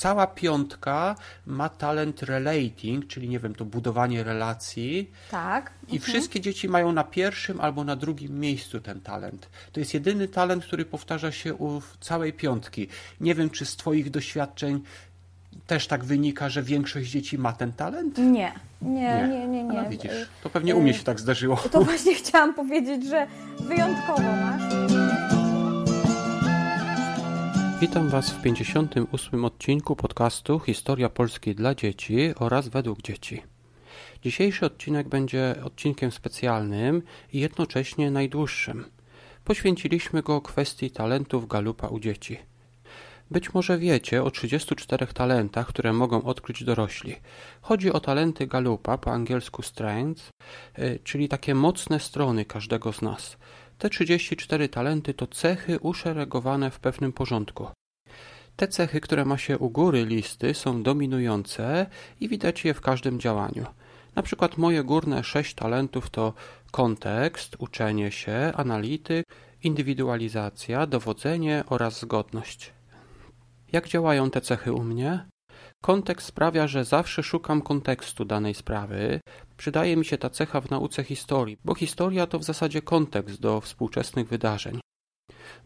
cała piątka ma talent relating, czyli nie wiem, to budowanie relacji. Tak. I mhm. wszystkie dzieci mają na pierwszym albo na drugim miejscu ten talent. To jest jedyny talent, który powtarza się u całej piątki. Nie wiem, czy z Twoich doświadczeń też tak wynika, że większość dzieci ma ten talent? Nie, nie, nie, nie. nie. No widzisz, to pewnie u mnie się tak zdarzyło. To właśnie chciałam powiedzieć, że wyjątkowo masz. Witam Was w 58. odcinku podcastu Historia Polskiej dla dzieci oraz według dzieci. Dzisiejszy odcinek będzie odcinkiem specjalnym i jednocześnie najdłuższym. Poświęciliśmy go kwestii talentów galupa u dzieci. Być może wiecie o 34 talentach, które mogą odkryć dorośli. Chodzi o talenty galupa, po angielsku strengths, y, czyli takie mocne strony każdego z nas. Te 34 talenty to cechy uszeregowane w pewnym porządku. Te cechy, które ma się u góry listy, są dominujące i widać je w każdym działaniu. Na przykład moje górne sześć talentów to kontekst, uczenie się, analityk, indywidualizacja, dowodzenie oraz zgodność. Jak działają te cechy u mnie? Kontekst sprawia, że zawsze szukam kontekstu danej sprawy. Przydaje mi się ta cecha w nauce historii, bo historia to w zasadzie kontekst do współczesnych wydarzeń.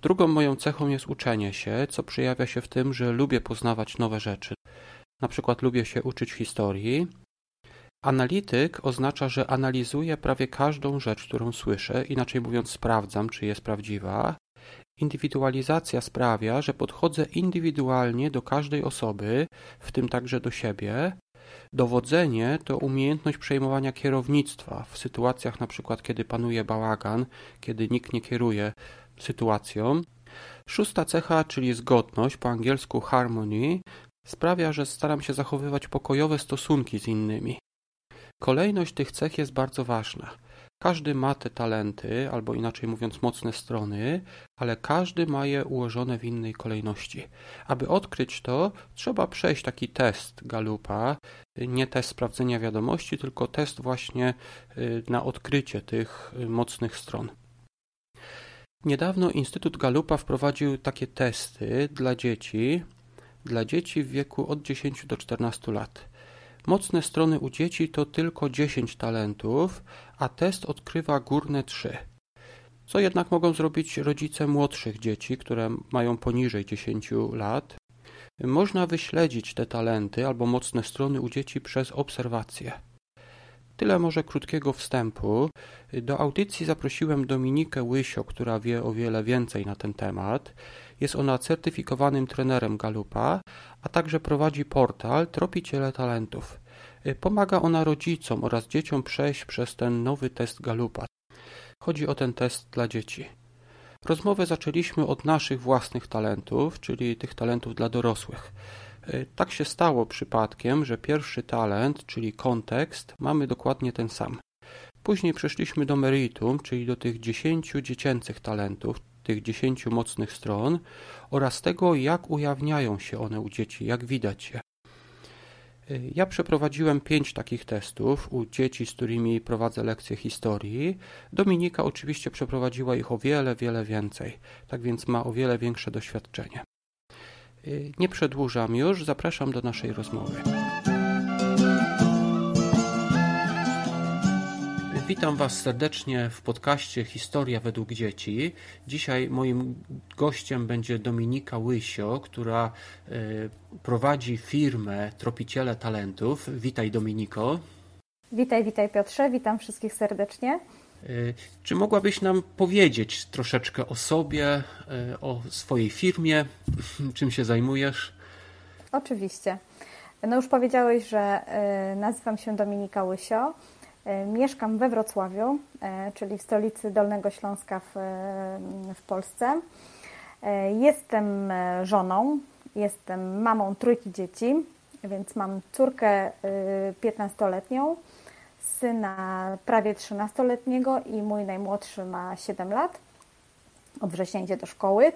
Drugą moją cechą jest uczenie się, co przejawia się w tym, że lubię poznawać nowe rzeczy. Na przykład lubię się uczyć historii. Analityk oznacza, że analizuję prawie każdą rzecz, którą słyszę, inaczej mówiąc sprawdzam, czy jest prawdziwa. Indywidualizacja sprawia, że podchodzę indywidualnie do każdej osoby, w tym także do siebie. Dowodzenie to umiejętność przejmowania kierownictwa w sytuacjach na przykład kiedy panuje bałagan, kiedy nikt nie kieruje sytuacją. Szósta cecha, czyli zgodność, po angielsku harmony, sprawia, że staram się zachowywać pokojowe stosunki z innymi. Kolejność tych cech jest bardzo ważna. Każdy ma te talenty, albo inaczej mówiąc, mocne strony, ale każdy ma je ułożone w innej kolejności. Aby odkryć to, trzeba przejść taki test Galupa, nie test sprawdzenia wiadomości, tylko test właśnie y, na odkrycie tych y, mocnych stron. Niedawno Instytut Galupa wprowadził takie testy dla dzieci, dla dzieci w wieku od 10 do 14 lat. Mocne strony u dzieci to tylko 10 talentów, a test odkrywa górne 3. Co jednak mogą zrobić rodzice młodszych dzieci, które mają poniżej 10 lat? Można wyśledzić te talenty albo mocne strony u dzieci przez obserwację. Tyle może krótkiego wstępu. Do audycji zaprosiłem Dominikę Łysio, która wie o wiele więcej na ten temat. Jest ona certyfikowanym trenerem Galupa, a także prowadzi portal Tropiciele Talentów. Pomaga ona rodzicom oraz dzieciom przejść przez ten nowy test Galupa. Chodzi o ten test dla dzieci. Rozmowę zaczęliśmy od naszych własnych talentów, czyli tych talentów dla dorosłych. E, tak się stało przypadkiem, że pierwszy talent, czyli kontekst, mamy dokładnie ten sam. Później przeszliśmy do meritum, czyli do tych dziesięciu dziecięcych talentów, tych dziesięciu mocnych stron oraz tego, jak ujawniają się one u dzieci, jak widać je. E, ja przeprowadziłem pięć takich testów u dzieci, z którymi prowadzę lekcje historii. Dominika oczywiście przeprowadziła ich o wiele, wiele więcej, tak więc ma o wiele większe doświadczenie. Y, nie przedłużam już, zapraszam do naszej rozmowy. Witam Was serdecznie w podcaście Historia według dzieci. Dzisiaj moim gościem będzie Dominika Łysio, która y, prowadzi firmę Tropiciele Talentów. Witaj Dominiko. Witaj, witaj Piotrze, witam wszystkich serdecznie. Y, czy mogłabyś nam powiedzieć troszeczkę o sobie, y, o swojej firmie, czym się zajmujesz? Oczywiście. No już powiedziałeś, że nazywam się Dominika Łysio. Mieszkam we Wrocławiu, czyli w stolicy Dolnego Śląska w, w Polsce. Jestem żoną, jestem mamą trójki dzieci, więc mam córkę 15-letnią, syna prawie 13-letniego i mój najmłodszy ma 7 lat. Od września idzie do szkoły.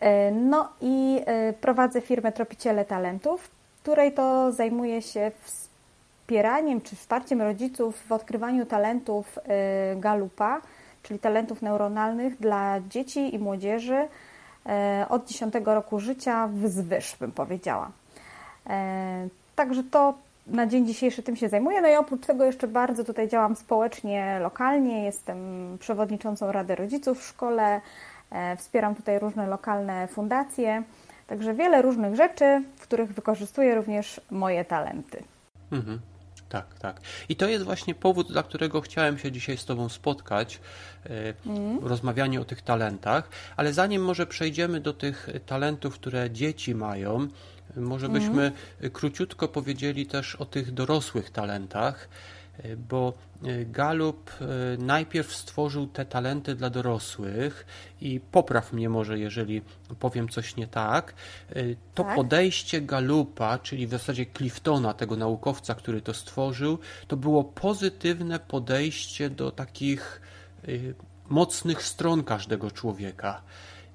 E, no i e, prowadzę firmę Tropiciele Talentów, której to zajmuje się wspieraniem czy wsparciem rodziców w odkrywaniu talentów e, Galupa, czyli talentów neuronalnych dla dzieci i młodzieży od 10 roku życia wzwyż, bym powiedziała. Także to na dzień dzisiejszy tym się zajmuję. No i oprócz tego jeszcze bardzo tutaj działam społecznie, lokalnie. Jestem przewodniczącą Rady Rodziców w szkole. Wspieram tutaj różne lokalne fundacje. Także wiele różnych rzeczy, w których wykorzystuję również moje talenty. Mhm. Tak, tak. I to jest właśnie powód, dla którego chciałem się dzisiaj z Tobą spotkać, mm. rozmawianie o tych talentach, ale zanim może przejdziemy do tych talentów, które dzieci mają, może byśmy mm. króciutko powiedzieli też o tych dorosłych talentach bo e, Galup e, najpierw stworzył te talenty dla dorosłych i popraw mnie może, jeżeli powiem coś nie tak. E, to tak? podejście Galupa, czyli w zasadzie Cliftona, tego naukowca, który to stworzył, to było pozytywne podejście do takich mocnych stron każdego człowieka.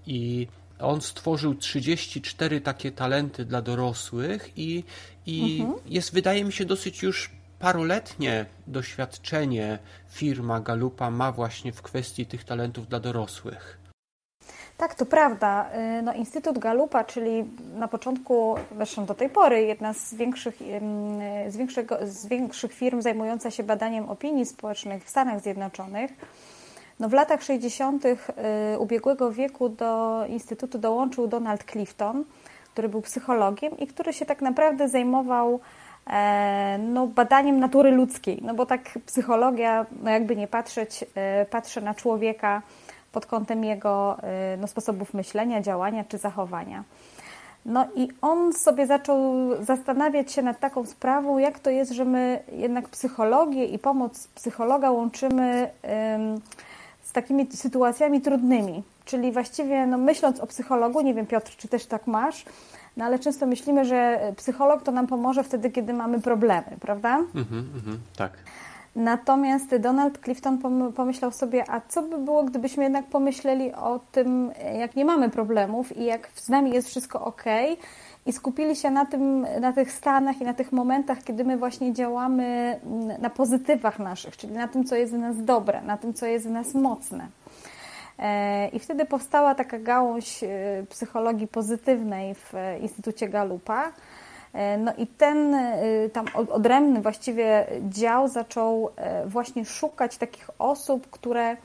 I on stworzył 34 takie talenty dla dorosłych i, i mhm. jest, wydaje mi się, dosyć już paroletnie doświadczenie firma Galupa ma właśnie w kwestii tych talentów dla dorosłych. Tak, to prawda. Y, no, Instytut Galupa, czyli na początku, zresztą do tej pory, jedna z większych, z, większego, z większych firm zajmująca się badaniem opinii społecznych w Stanach Zjednoczonych, no, w latach 60. Y, ubiegłego wieku do Instytutu dołączył Donald Clifton, który był psychologiem i który się tak naprawdę zajmował no, badaniem natury ludzkiej, no bo tak psychologia, no jakby nie patrzeć, e, patrzy na człowieka pod kątem jego e, no, sposobów myślenia, działania czy zachowania. No i on sobie zaczął zastanawiać się nad taką sprawą, jak to jest, że my jednak psychologię i pomoc psychologa łączymy z takimi sytuacjami trudnymi. Czyli właściwie no, myśląc o psychologu, nie wiem Piotr, czy też tak masz, no ale często myślimy, że psycholog to nam pomoże wtedy, kiedy mamy problemy, prawda? Mhm, mhm, tak. Natomiast Donald Clifton pomyślał sobie, a co by było, gdybyśmy jednak pomyśleli o tym, jak nie mamy problemów i jak z nami jest wszystko ok, i skupili się na, tym, na tych stanach i na tych momentach, kiedy my właśnie działamy na pozytywach naszych, czyli na tym, co jest w nas dobre, na tym, co jest w nas mocne. E, I wtedy powstała taka gałąź e, psychologii pozytywnej w Instytucie Galupa. E, no i ten tam odrębny właściwie dział zaczął właśnie szukać takich osób, które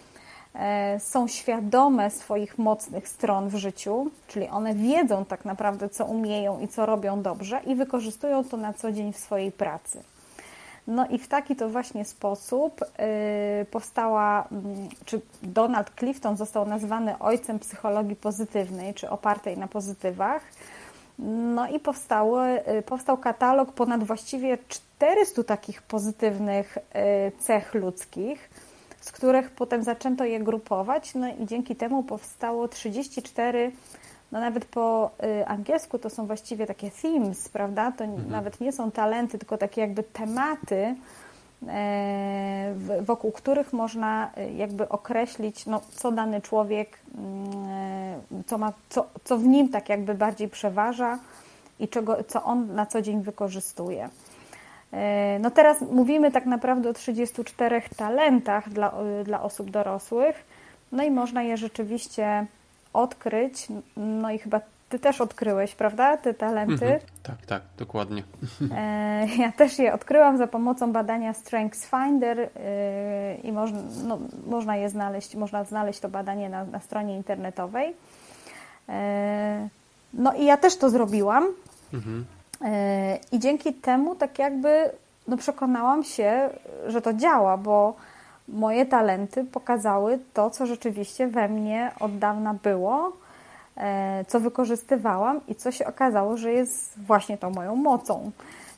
są świadome swoich mocnych stron w życiu, czyli one wiedzą tak naprawdę, co umieją i co robią dobrze i wykorzystują to na co dzień w swojej pracy. No i w taki to właśnie sposób y, powstała, mm, czy Donald Clifton został nazwany ojcem psychologii pozytywnej, czy opartej na pozytywach. No i powstały, y, powstał katalog ponad właściwie 400 takich pozytywnych y, cech ludzkich, z których potem zaczęto je grupować, no i dzięki temu powstało 34 no nawet po y, angielsku to są właściwie takie themes, prawda? To mhm. nawet nie są talenty, tylko takie jakby tematy, e, wokół których można y, jakby określić, no, co dany człowiek, mm, e, co, ma, co, co w nim tak jakby bardziej przeważa i czego, co on na co dzień wykorzystuje. E, no teraz mówimy tak naprawdę o 34 talentach dla, dla osób dorosłych, no i można je rzeczywiście odkryć, no i chyba ty też odkryłeś, prawda, te talenty? Mhm. Tak, tak, dokładnie. E, ja też je odkryłam za pomocą badania Strengths Finder e, i można, no, można je znaleźć, można znaleźć to badanie na, na stronie internetowej. E, no i ja też to zrobiłam. Mhm. I dzięki temu tak jakby no, przekonałam się, że to działa, bo moje talenty pokazały to, co rzeczywiście we mnie od dawna było, e, co wykorzystywałam i co się okazało, że jest właśnie tą moją mocą,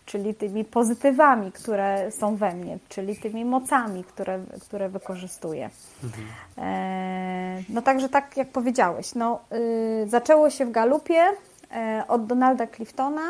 czyli tymi pozytywami, które są we mnie, czyli tymi mocami, które, które wykorzystuję. Mhm. E, no także tak jak powiedziałeś, no, y, zaczęło się w galupie e, od Donalda Cliftona,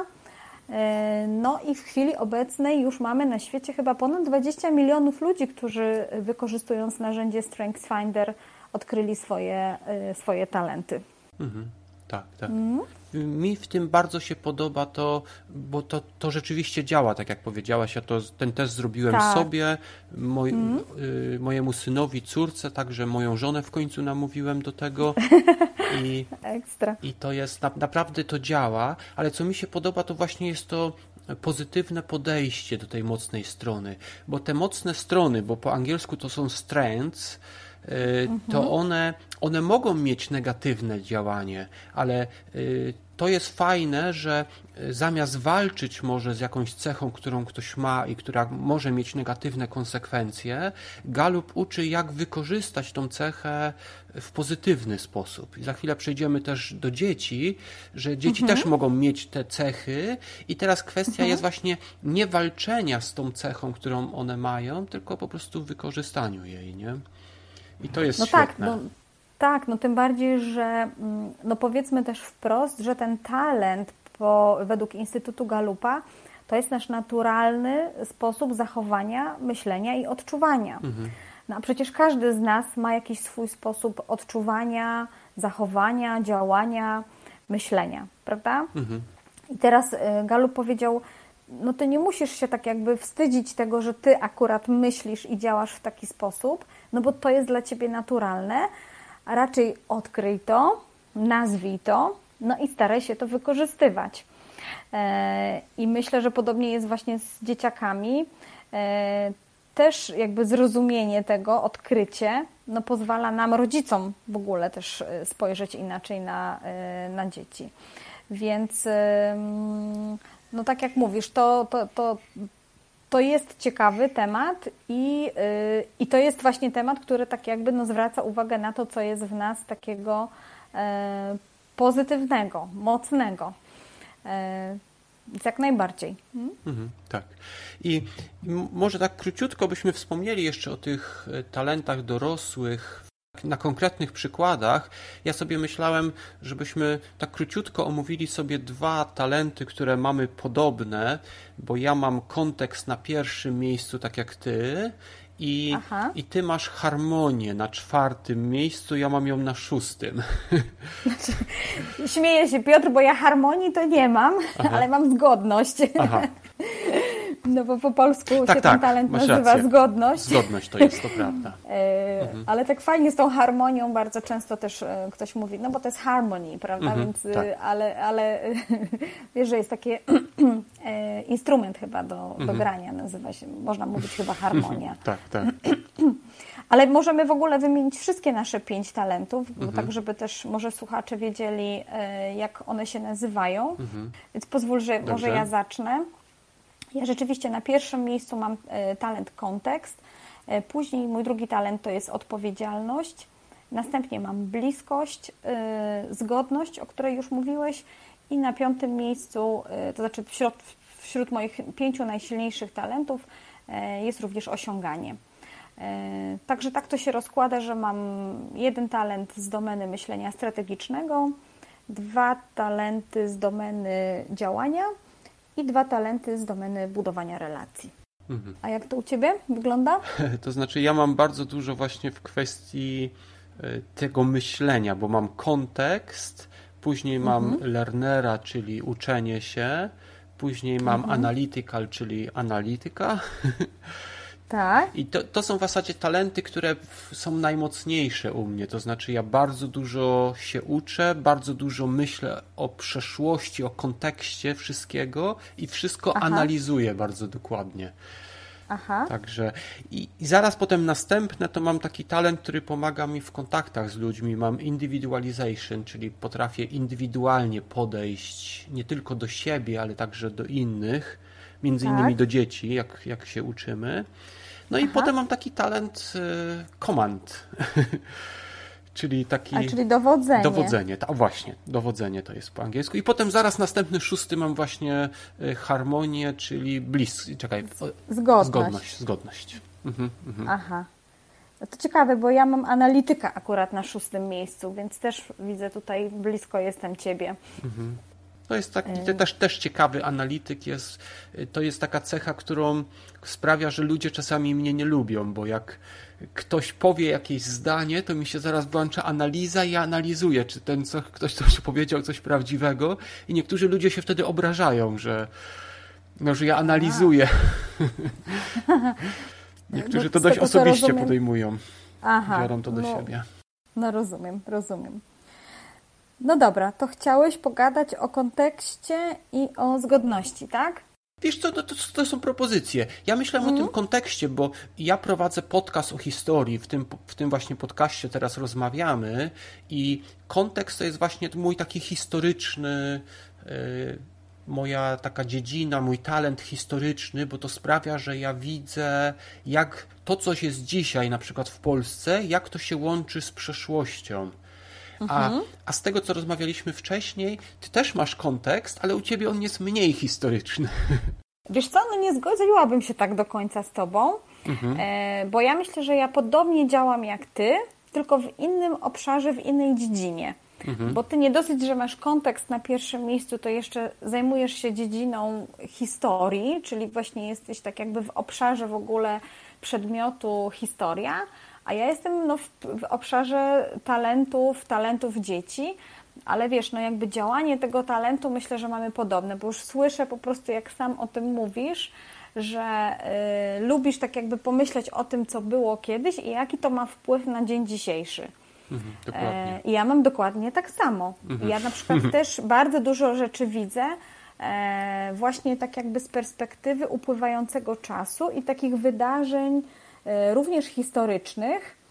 no i w chwili obecnej już mamy na świecie chyba ponad 20 milionów ludzi, którzy wykorzystując narzędzie StrengthsFinder odkryli swoje, e, swoje talenty. Mhm. tak, tak. Mm. Mi w tym bardzo się podoba to, bo to, to rzeczywiście działa, tak jak powiedziałaś. Ja to, ten test zrobiłem tak. sobie, moj, mm. y, mojemu synowi, córce, także moją żonę w końcu namówiłem do tego. I, Ekstra. I to jest, na, naprawdę to działa, ale co mi się podoba, to właśnie jest to pozytywne podejście do tej mocnej strony, bo te mocne strony, bo po angielsku to są strengths, to mhm. one, one mogą mieć negatywne działanie, ale y, to jest fajne, że y, zamiast walczyć może z jakąś cechą, którą ktoś ma i która może mieć negatywne konsekwencje, Galup uczy, jak wykorzystać tą cechę w pozytywny sposób. I za chwilę przejdziemy też do dzieci, że dzieci mhm. też mogą mieć te cechy i teraz kwestia mhm. jest właśnie nie walczenia z tą cechą, którą one mają, tylko po prostu wykorzystaniu jej, nie? I to jest no świetne. Tak, no tak, no tym bardziej, że mm, no powiedzmy też wprost, że ten talent po, według Instytutu Galupa to jest nasz naturalny sposób zachowania, myślenia i odczuwania. Mhm. No a przecież każdy z nas ma jakiś swój sposób odczuwania, zachowania, działania, myślenia, prawda? Mhm. I teraz y, Galup powiedział, no ty nie musisz się tak jakby wstydzić tego, że ty akurat myślisz i działasz w taki sposób, no bo to jest dla ciebie naturalne, a raczej odkryj to, nazwij to, no i staraj się to wykorzystywać. E, I myślę, że podobnie jest właśnie z dzieciakami. E, też jakby zrozumienie tego, odkrycie, no pozwala nam, rodzicom w ogóle też e, spojrzeć inaczej na, na dzieci. Więc no tak jak mówisz, to, to, to to jest ciekawy temat i, yy, i to jest właśnie temat, który tak jakby no, zwraca uwagę na to, co jest w nas takiego yy, pozytywnego, mocnego. Yy, jak najbardziej. Hmm? Mhm, tak. I, może tak króciutko byśmy wspomnieli jeszcze o tych e, talentach dorosłych na konkretnych przykładach, ja sobie myślałem, żebyśmy tak króciutko omówili sobie dwa talenty, które mamy podobne, bo ja mam kontekst na pierwszym miejscu, tak jak ty, i, i ty masz harmonię na czwartym miejscu, ja mam ją na szóstym. Znaczy, śmieję się, Piotr, bo ja harmonii to nie mam, Aha. ale mam zgodność. Aha. No bo po polsku tak, się tak, ten talent nazywa rację. zgodność. Zgodność to jest, to prawda. E, mhm. Ale tak fajnie z tą harmonią bardzo często też e, ktoś mówi, no bo to jest harmony, prawda? Mhm, Więc, e, tak. ale, ale wiesz, że jest taki instrument chyba do, mhm. do grania, nazywa się, można mówić chyba harmonia. tak, tak. Ale możemy w ogóle wymienić wszystkie nasze pięć talentów, mhm. tak żeby też może słuchacze wiedzieli, jak one się nazywają. Mhm. Więc pozwól, że Dobrze. może ja zacznę. Ja rzeczywiście na pierwszym miejscu mam e, talent kontekst, e, później mój drugi talent to jest odpowiedzialność, następnie mam bliskość, e, zgodność, o której już mówiłeś i na piątym miejscu, to znaczy wśród, wśród moich pięciu najsilniejszych talentów jest również osiąganie. Także tak to się rozkłada, że mam jeden talent z domeny myślenia strategicznego, dwa talenty z domeny działania i dwa talenty z domeny budowania relacji. Mhm. A jak to u Ciebie wygląda? To znaczy, ja mam bardzo dużo właśnie w kwestii e, tego myślenia, bo mam kontekst, później mam mhm. learnera, czyli uczenie się, później mam mhm. analytical, czyli analityka. Tak. I to, to są w zasadzie talenty, które są najmocniejsze u mnie. To znaczy, ja bardzo dużo się uczę, bardzo dużo myślę o przeszłości, o kontekście wszystkiego i wszystko Aha. analizuję bardzo dokładnie. Aha. Także i, i, zaraz potem następne to mam taki talent, który pomaga mi w kontaktach z ludźmi. Mam individualization, czyli potrafię indywidualnie podejść nie tylko do siebie, ale także do innych, między tak. innymi do dzieci, jak, jak się uczymy. No i Aha. potem mam taki talent komand. Y, czyli taki. A, czyli dowodzenie. Dowodzenie, ta, właśnie, dowodzenie to jest po angielsku. I potem zaraz następny szósty mam właśnie y, harmonię, czyli blisk. Czekaj. Zgodność. Zgodność. zgodność. Mhm, mhm. Aha. No to ciekawe, bo ja mam analityka akurat na szóstym miejscu, więc też widzę tutaj blisko jestem ciebie. Mhm. To jest taki e. też, też ciekawy analityk. Jest, to jest taka cecha, którą sprawia, że ludzie czasami mnie nie lubią, bo jak ktoś powie jakieś zdanie, to mi się zaraz włącza analiza i ja analizuję, czy ten co, ktoś coś powiedział coś prawdziwego i niektórzy ludzie się wtedy obrażają, że, no, że ja analizuję. niektórzy to dość osobiście podejmują. Aha, biorą to do no, siebie. No rozumiem, rozumiem. No dobra, to chciałeś pogadać o kontekście i o zgodności, tak? Wiesz co, to, to, to są propozycje. Ja myślałem mm. o tym mhm. kontekście, bo ja prowadzę podcast o historii, w tym, w tym właśnie podcaście teraz rozmawiamy i kontekst to jest właśnie mój taki historyczny, yy, moja taka dziedzina, mój talent historyczny, bo to sprawia, że ja widzę, jak to, coś jest dzisiaj, na przykład w Polsce, jak to się łączy z przeszłością. A, mhm. a z tego, co rozmawialiśmy wcześniej, ty też masz kontekst, ale u ciebie on jest mniej historyczny. Wiesz co, no nie zgodziłabym się tak do końca z tobą, mhm. e, bo ja myślę, że ja podobnie działam jak ty, tylko w innym obszarze, w innej dziedzinie. Mhm. Bo ty nie dosyć, że masz kontekst na pierwszym miejscu, to jeszcze zajmujesz się dziedziną historii, czyli właśnie jesteś tak jakby w obszarze w ogóle przedmiotu historia, a ja jestem no, w, w obszarze talentów, talentów dzieci, ale wiesz, no jakby działanie tego talentu myślę, że mamy podobne, bo już słyszę po prostu, jak sam o tym mówisz, że y, lubisz tak jakby pomyśleć o tym, co było kiedyś i jaki to ma wpływ na dzień dzisiejszy. Mhm, e, I ja mam dokładnie tak samo. Mhm. Ja na przykład też bardzo dużo rzeczy widzę e, właśnie tak jakby z perspektywy upływającego czasu i takich wydarzeń również historycznych,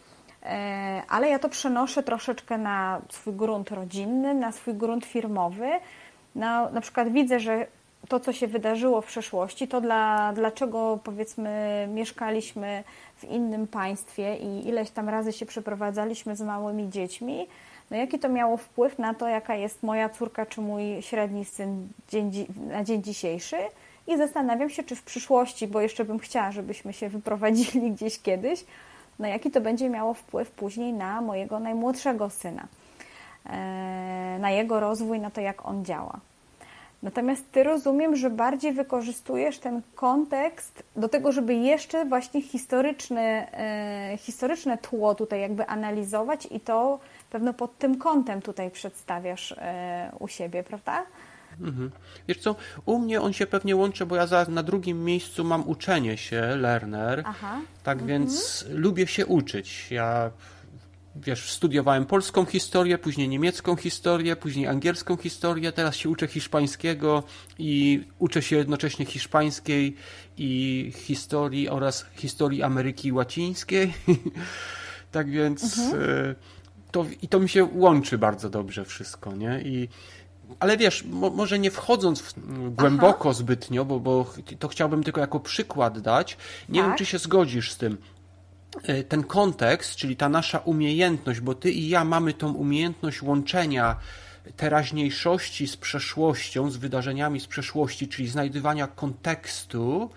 E, ale ja to przenoszę troszeczkę na swój grunt rodzinny, na swój grunt firmowy. No, na przykład widzę, że to, co się wydarzyło w przeszłości, to dla, dlaczego powiedzmy mieszkaliśmy w innym państwie i ileś tam razy się przeprowadzaliśmy z małymi dziećmi, no jaki to miało wpływ na to, jaka jest moja córka czy mój średni syn dzień, na dzień dzisiejszy. I zastanawiam się, czy w przyszłości, bo jeszcze bym chciała, żebyśmy się wyprowadzili gdzieś kiedyś, no jaki to będzie miało wpływ później na mojego najmłodszego syna, e, na jego rozwój, na to, jak on działa. Natomiast ty rozumiem, że bardziej wykorzystujesz ten kontekst do tego, żeby jeszcze właśnie historyczne, e, historyczne tło tutaj jakby analizować i to pewno pod tym kątem tutaj przedstawiasz e, u siebie, prawda? Mhm. Wiesz co, u mnie on się pewnie łączy, bo ja za, na drugim miejscu mam uczenie się, learner, Aha. tak mhm. więc lubię się uczyć. Ja wiesz, studiowałem polską historię, później niemiecką historię, później angielską historię, teraz się uczę hiszpańskiego i uczę się jednocześnie hiszpańskiej i historii oraz historii Ameryki Łacińskiej. tak więc mhm. E, to, i to mi się łączy bardzo dobrze wszystko, nie? I ale wiesz, mo, może nie wchodząc w, głęboko Aha. zbytnio, bo, bo to chciałbym tylko jako przykład dać. Nie tak. wiem, czy się zgodzisz z tym. E, ten kontekst, czyli ta nasza umiejętność, bo ty i ja mamy tą umiejętność łączenia teraźniejszości z przeszłością, z wydarzeniami z przeszłości, czyli znajdywania kontekstu,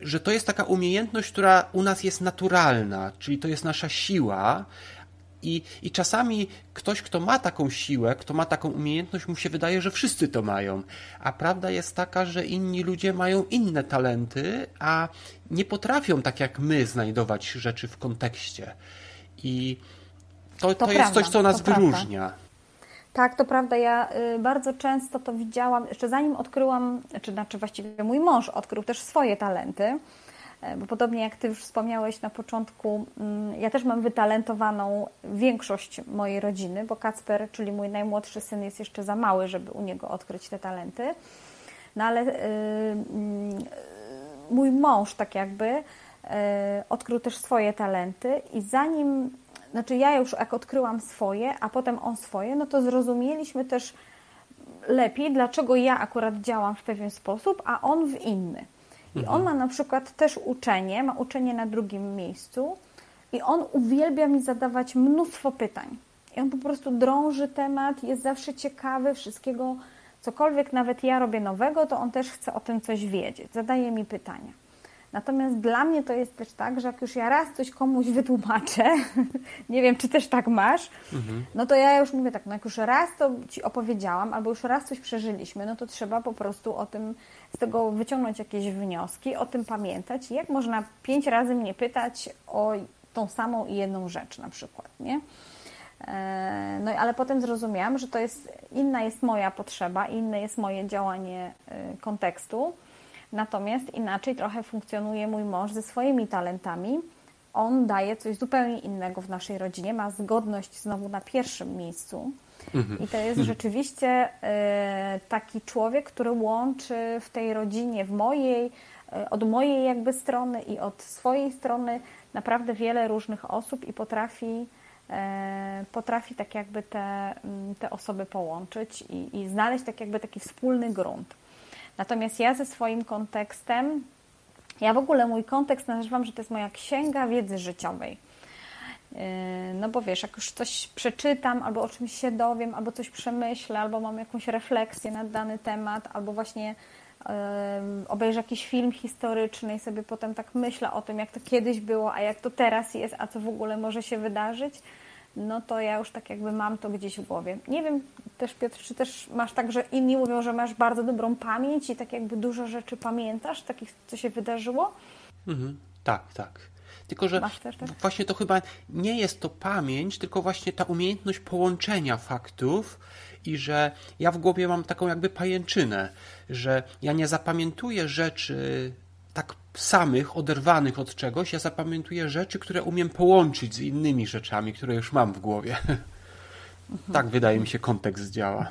że to jest taka umiejętność, która u nas jest naturalna, czyli to jest nasza siła, i, I czasami ktoś, kto ma taką siłę, kto ma taką umiejętność, mu się wydaje, że wszyscy to mają. A prawda jest taka, że inni ludzie mają inne talenty, a nie potrafią tak jak my znajdować rzeczy w kontekście. I to, to, to jest coś, co nas wyróżnia. Prawda. Tak, to prawda. Ja y, bardzo często to widziałam, jeszcze zanim odkryłam, czy znaczy właściwie mój mąż odkrył też swoje talenty bo podobnie jak Ty już wspomniałeś na początku, mm, ja też mam wytalentowaną większość mojej rodziny, bo Kacper, czyli mój najmłodszy syn, jest jeszcze za mały, żeby u niego odkryć te talenty. No ale yy, mój mąż, tak jakby, yy, odkrył też swoje talenty, i zanim, znaczy ja już jak odkryłam swoje, a potem on swoje, no to zrozumieliśmy też lepiej, dlaczego ja akurat działam w pewien sposób, a on w inny. I on ma na przykład też uczenie, ma uczenie na drugim miejscu i on uwielbia mi zadawać mnóstwo pytań. I on po prostu drąży temat, jest zawsze ciekawy wszystkiego, cokolwiek nawet ja robię nowego, to on też chce o tym coś wiedzieć, zadaje mi pytania. Natomiast dla mnie to jest też tak, że jak już ja raz coś komuś wytłumaczę, nie wiem, czy też tak masz, mhm. no to ja już mówię tak, no jak już raz to Ci opowiedziałam, albo już raz coś przeżyliśmy, no to trzeba po prostu o tym, z tego wyciągnąć jakieś wnioski, o tym pamiętać. Jak można pięć razy mnie pytać o tą samą i jedną rzecz na przykład, nie? E, no ale potem zrozumiałam, że to jest inna jest moja potrzeba, inne jest moje działanie e, kontekstu. Natomiast inaczej trochę funkcjonuje mój mąż ze swoimi talentami. On daje coś zupełnie innego w naszej rodzinie, ma zgodność znowu na pierwszym miejscu. Mhm. I to jest rzeczywiście e, taki człowiek, który łączy w tej rodzinie, w mojej, od mojej jakby strony i od swojej strony naprawdę wiele różnych osób i potrafi E, potrafi tak jakby te, mm, te osoby połączyć i, i znaleźć tak jakby taki wspólny grunt. Natomiast ja ze swoim kontekstem, ja w ogóle mój kontekst nazywam, że to jest moja księga wiedzy życiowej. E, no bo wiesz, jak już coś przeczytam, albo o czymś się dowiem, albo coś przemyślę, albo mam jakąś refleksję na dany temat, albo właśnie obejrzę jakiś film historyczny i sobie potem tak myślę o tym, jak to kiedyś było, a jak to teraz jest, a co w ogóle może się wydarzyć, no to ja już tak jakby mam to gdzieś w głowie. Nie wiem też, Piotr, czy też masz tak, że inni mówią, że masz bardzo dobrą pamięć i tak jakby dużo rzeczy pamiętasz, takich, co się wydarzyło? Mhm, tak, tak. Tylko, że też, tak? właśnie to chyba nie jest to pamięć, tylko właśnie ta umiejętność połączenia faktów i że ja w głowie mam taką jakby pajęczynę, że ja nie zapamiętuję rzeczy tak samych, oderwanych od czegoś, ja zapamiętuję rzeczy, które umiem połączyć z innymi rzeczami, które już mam w głowie. Mhm. tak wydaje mi się kontekst działa.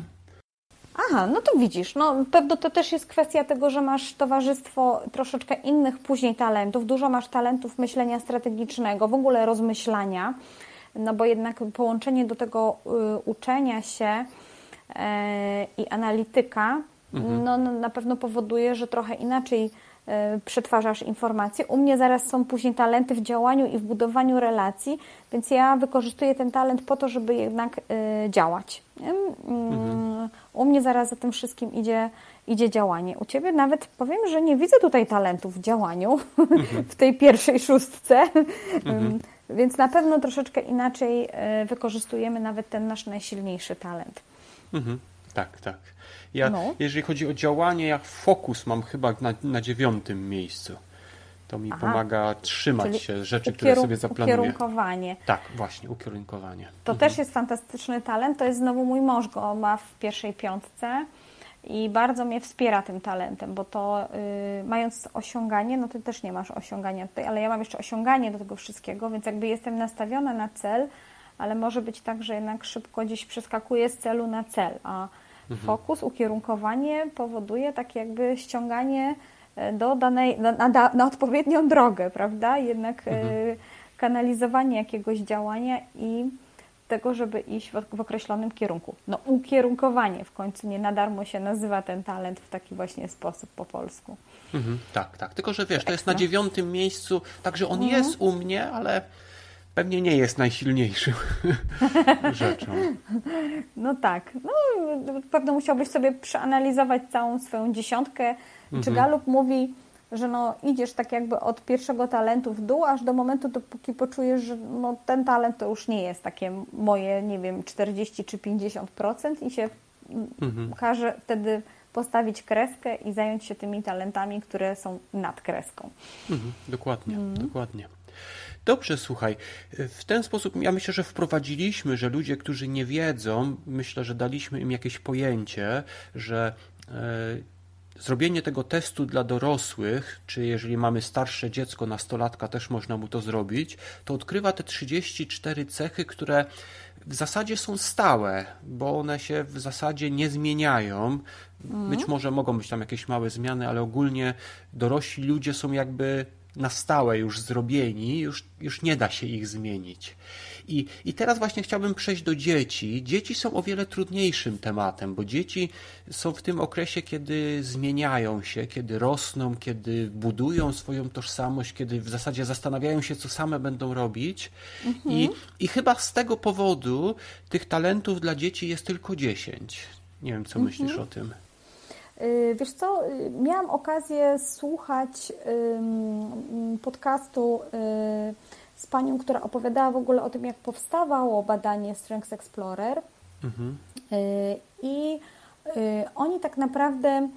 Aha, no to widzisz, no pewno to też jest kwestia tego, że masz towarzystwo troszeczkę innych później talentów, dużo masz talentów myślenia strategicznego, w ogóle rozmyślania, no bo jednak połączenie do tego y, uczenia się i analityka, mhm. no, no, na pewno powoduje, że trochę inaczej e, przetwarzasz informacje. U mnie zaraz są później talenty w działaniu i w budowaniu relacji, więc ja wykorzystuję ten talent po to, żeby jednak e, działać. Mm, mhm. U mnie zaraz za tym wszystkim idzie, idzie działanie. U Ciebie nawet powiem, że nie widzę tutaj talentów w działaniu, mhm. w tej pierwszej szóstce, mhm. więc na pewno troszeczkę inaczej e, wykorzystujemy nawet ten nasz najsilniejszy talent. Mhm. Tak, tak. Ja, no. jeżeli chodzi o działanie, ja fokus mam chyba na, na dziewiątym miejscu. To mi Aha. pomaga trzymać Czyli się rzeczy, które sobie zaplanuję. Ukierunkowanie. Tak, właśnie, ukierunkowanie. To mhm. też jest fantastyczny talent. To jest znowu mój mąż go ma w pierwszej piątce i bardzo mnie wspiera tym talentem, bo to yy, mając osiąganie, no ty też nie masz osiągania tutaj, ale ja mam jeszcze osiąganie do tego wszystkiego, więc jakby jestem nastawiona na cel, ale może być tak, że jednak szybko gdzieś przeskakuje z celu na cel, a. fokus, ukierunkowanie powoduje takie jakby ściąganie e, do danej, na, na, na odpowiednią drogę, prawda? Jednak e, mhm. kanalizowanie jakiegoś działania i tego, żeby iść w, w, określonym kierunku. No ukierunkowanie w końcu nie na darmo się nazywa ten talent w taki właśnie sposób po polsku. Mhm, tak, tak. Tylko, że wiesz, to jest na dziewiątym miejscu, także on mhm. jest u mnie, ale pewnie nie jest najsilniejszym rzeczą. No tak. No, pewno musiałbyś sobie przeanalizować całą swoją dziesiątkę. Mhm. Czy Galup mówi, że no, idziesz tak jakby od pierwszego talentu w dół, aż do momentu, dopóki poczujesz, że no, ten talent to już nie jest takie moje, nie wiem, 40 czy 50% i się mhm. każe wtedy postawić kreskę i zająć się tymi talentami, które są nad kreską. Mhm, dokładnie, mhm. dokładnie. Dobrze, słuchaj, w ten sposób ja myślę, że wprowadziliśmy, że ludzie, którzy nie wiedzą, myślę, że daliśmy im jakieś pojęcie, że e, zrobienie tego testu dla dorosłych, czy jeżeli mamy starsze dziecko, nastolatka, też można mu to zrobić, to odkrywa te 34 cechy, które w zasadzie są stałe, bo one się w zasadzie nie zmieniają. Mhm. Być może mogą być tam jakieś małe zmiany, ale ogólnie dorośli ludzie są jakby na stałe już zrobieni, już, już nie da się ich zmienić. I, I teraz właśnie chciałbym przejść do dzieci. Dzieci są o wiele trudniejszym tematem, bo dzieci są w tym okresie, kiedy zmieniają się, kiedy rosną, kiedy budują swoją tożsamość, kiedy w zasadzie zastanawiają się, co same będą robić. Mhm. I, I chyba z tego powodu tych talentów dla dzieci jest tylko 10. Nie wiem, co mhm. myślisz o tym. Y, wiesz co, y, miałam okazję słuchać podcastu y, z panią, która opowiadała w ogóle o tym, jak powstawało badanie Strengths Explorer. Mhm. I oni tak naprawdę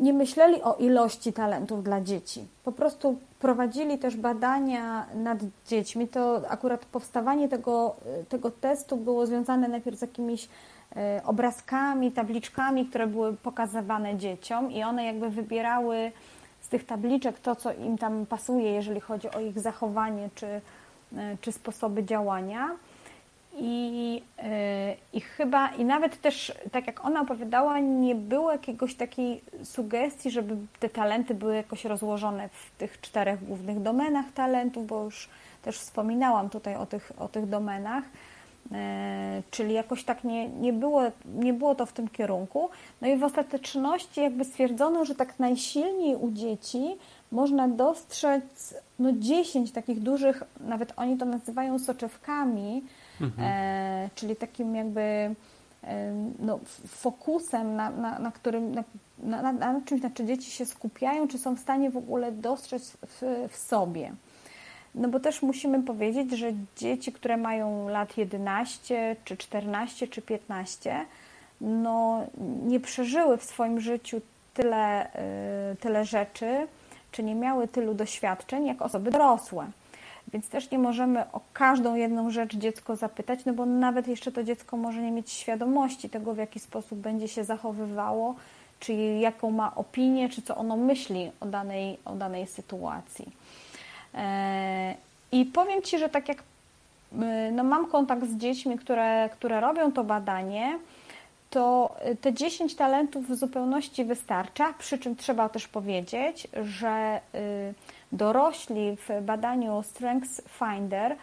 nie myśleli o ilości talentów dla dzieci. Po prostu prowadzili też badania nad dziećmi, to akurat powstawanie tego, tego testu było związane najpierw z jakimiś obrazkami, tabliczkami, które były pokazywane dzieciom i one jakby wybierały z tych tabliczek to, co im tam pasuje, jeżeli chodzi o ich zachowanie czy, e, czy sposoby działania. I, yy, I chyba, i nawet też, tak jak ona opowiadała, nie było jakiegoś takiej sugestii, żeby te talenty były jakoś rozłożone w tych czterech głównych domenach talentów, bo już też wspominałam tutaj o tych, o tych domenach, czyli jakoś tak nie, nie, było, nie było to w tym kierunku. No i w ostateczności jakby stwierdzono, że tak najsilniej u dzieci można dostrzec no 10 takich dużych, nawet oni to nazywają soczewkami, mhm. e, czyli takim jakby e, no, fokusem, na, na, na którym, na, na, na, czymś, na czym dzieci się skupiają, czy są w stanie w ogóle dostrzec w, w sobie. No bo też musimy powiedzieć, że dzieci, które mają lat 11, czy 14, czy 15, no nie przeżyły w swoim życiu tyle, y, tyle rzeczy, czy nie miały tylu doświadczeń jak osoby dorosłe. Więc też nie możemy o każdą jedną rzecz dziecko zapytać, no bo nawet jeszcze to dziecko może nie mieć świadomości tego, w jaki sposób będzie się zachowywało, czy jaką ma opinię, czy co ono myśli o danej, o danej sytuacji. E, I powiem Ci, że tak jak e, no mam kontakt z dziećmi, które, które robią to badanie, to te 10 talentów w zupełności wystarcza, przy czym trzeba też powiedzieć, że dorośli w badaniu Strengths Finder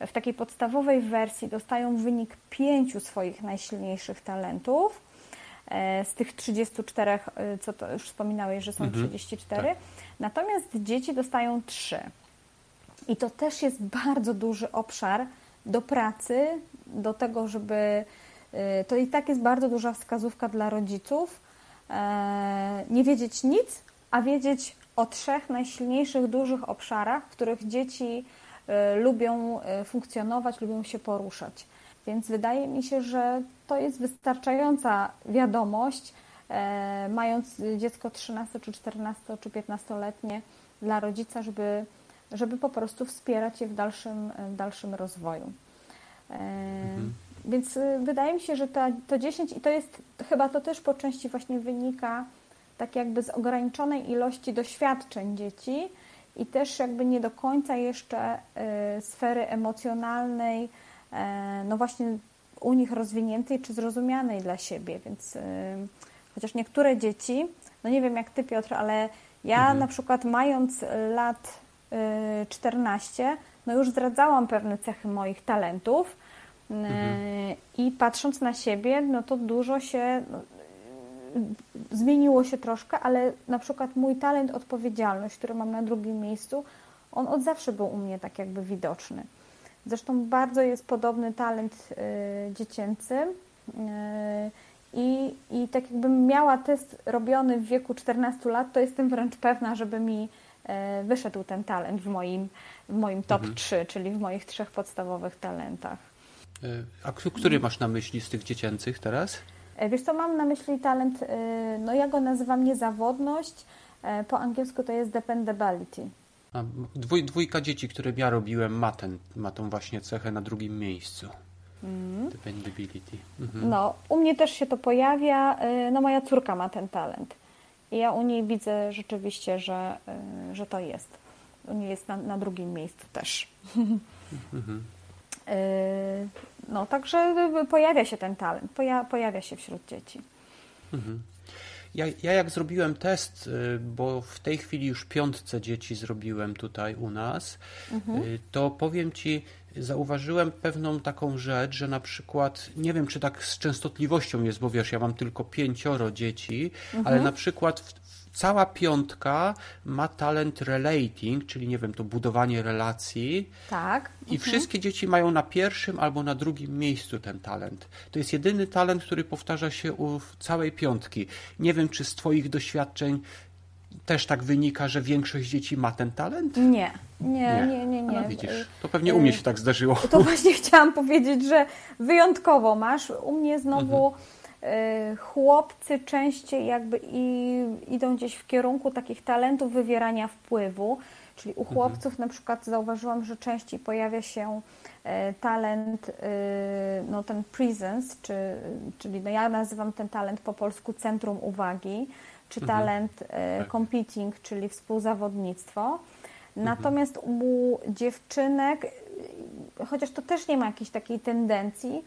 w takiej podstawowej wersji dostają wynik pięciu swoich najsilniejszych talentów. E, z tych 34, y, co to już wspominałeś, że są mhm, 34. Tak. Natomiast dzieci dostają 3. I to też jest bardzo duży obszar do pracy, do tego, żeby Y, to i tak jest bardzo duża wskazówka dla rodziców. E, nie wiedzieć nic, a wiedzieć o trzech najsilniejszych, dużych obszarach, w których dzieci y, lubią y, funkcjonować, lubią się poruszać. Więc wydaje mi się, że to jest wystarczająca wiadomość, e, mając dziecko 13 czy 14 czy 15-letnie dla rodzica, żeby, żeby po prostu wspierać je w dalszym, w dalszym rozwoju. E, mhm. Więc y, wydaje mi się, że to, to 10 i to jest chyba to też po części właśnie wynika tak jakby z ograniczonej ilości doświadczeń dzieci i też jakby nie do końca jeszcze y, sfery emocjonalnej, y, no właśnie u nich rozwiniętej czy zrozumianej dla siebie, więc y, chociaż niektóre dzieci, no nie wiem jak Ty Piotr, ale ja mhm. na przykład mając lat 14, y, no już zdradzałam pewne cechy moich talentów, Mhm. I patrząc na siebie, no to dużo się no, zmieniło się troszkę, ale na przykład mój talent, odpowiedzialność, który mam na drugim miejscu, on od zawsze był u mnie tak jakby widoczny. Zresztą bardzo jest podobny talent y, dziecięcy. Y, I, I tak jakbym miała test robiony w wieku 14 lat, to jestem wręcz pewna, żeby mi y, wyszedł ten talent w moim, w moim top mhm. 3, czyli w moich trzech podstawowych talentach. A który masz na myśli z tych dziecięcych teraz? E, wiesz co, mam na myśli talent, e, no ja go nazywam niezawodność, e, po angielsku to jest dependability. A, dwój, dwójka dzieci, które ja robiłem ma, ten, ma tą właśnie cechę na drugim miejscu. Mm. Dependability. Mhm. No, u mnie też się to pojawia, no moja córka ma ten talent. I ja u niej widzę rzeczywiście, że, że to jest. U niej jest na, na drugim miejscu też. Mhm. Yy, no, także pojawia się ten talent, pojawia się wśród dzieci. Mhm. Ja, ja jak zrobiłem test, y, bo w tej chwili już piątce dzieci zrobiłem tutaj u nas, mhm. Y, to powiem Ci, zauważyłem pewną taką rzecz, że na przykład, nie wiem czy tak z częstotliwością jest, bo wiesz, ja mam tylko pięcioro dzieci, mhm. ale na przykład w, cała piątka ma talent relating, czyli nie wiem, to budowanie relacji. Tak. I mhm. wszystkie dzieci mają na pierwszym albo na drugim miejscu ten talent. To jest jedyny talent, który powtarza się u całej piątki. Nie wiem, czy z Twoich doświadczeń też tak wynika, że większość dzieci ma ten talent? Nie, nie, nie, nie. nie. No widzisz, to pewnie u mnie się tak zdarzyło. To właśnie chciałam powiedzieć, że wyjątkowo masz. U mnie znowu mhm. Y, chłopcy częściej jakby i, idą gdzieś w kierunku takich talentów wywierania wpływu, Czyli u mhm. chłopców mhm. na przykład zauważyłam, że częściej pojawia się talent, no ten presence, czy, czyli no ja nazywam ten talent po polsku centrum uwagi, czy mhm. talent mhm. competing, czyli współzawodnictwo. Natomiast u dziewczynek, chociaż to też nie ma jakiejś takiej tendencji,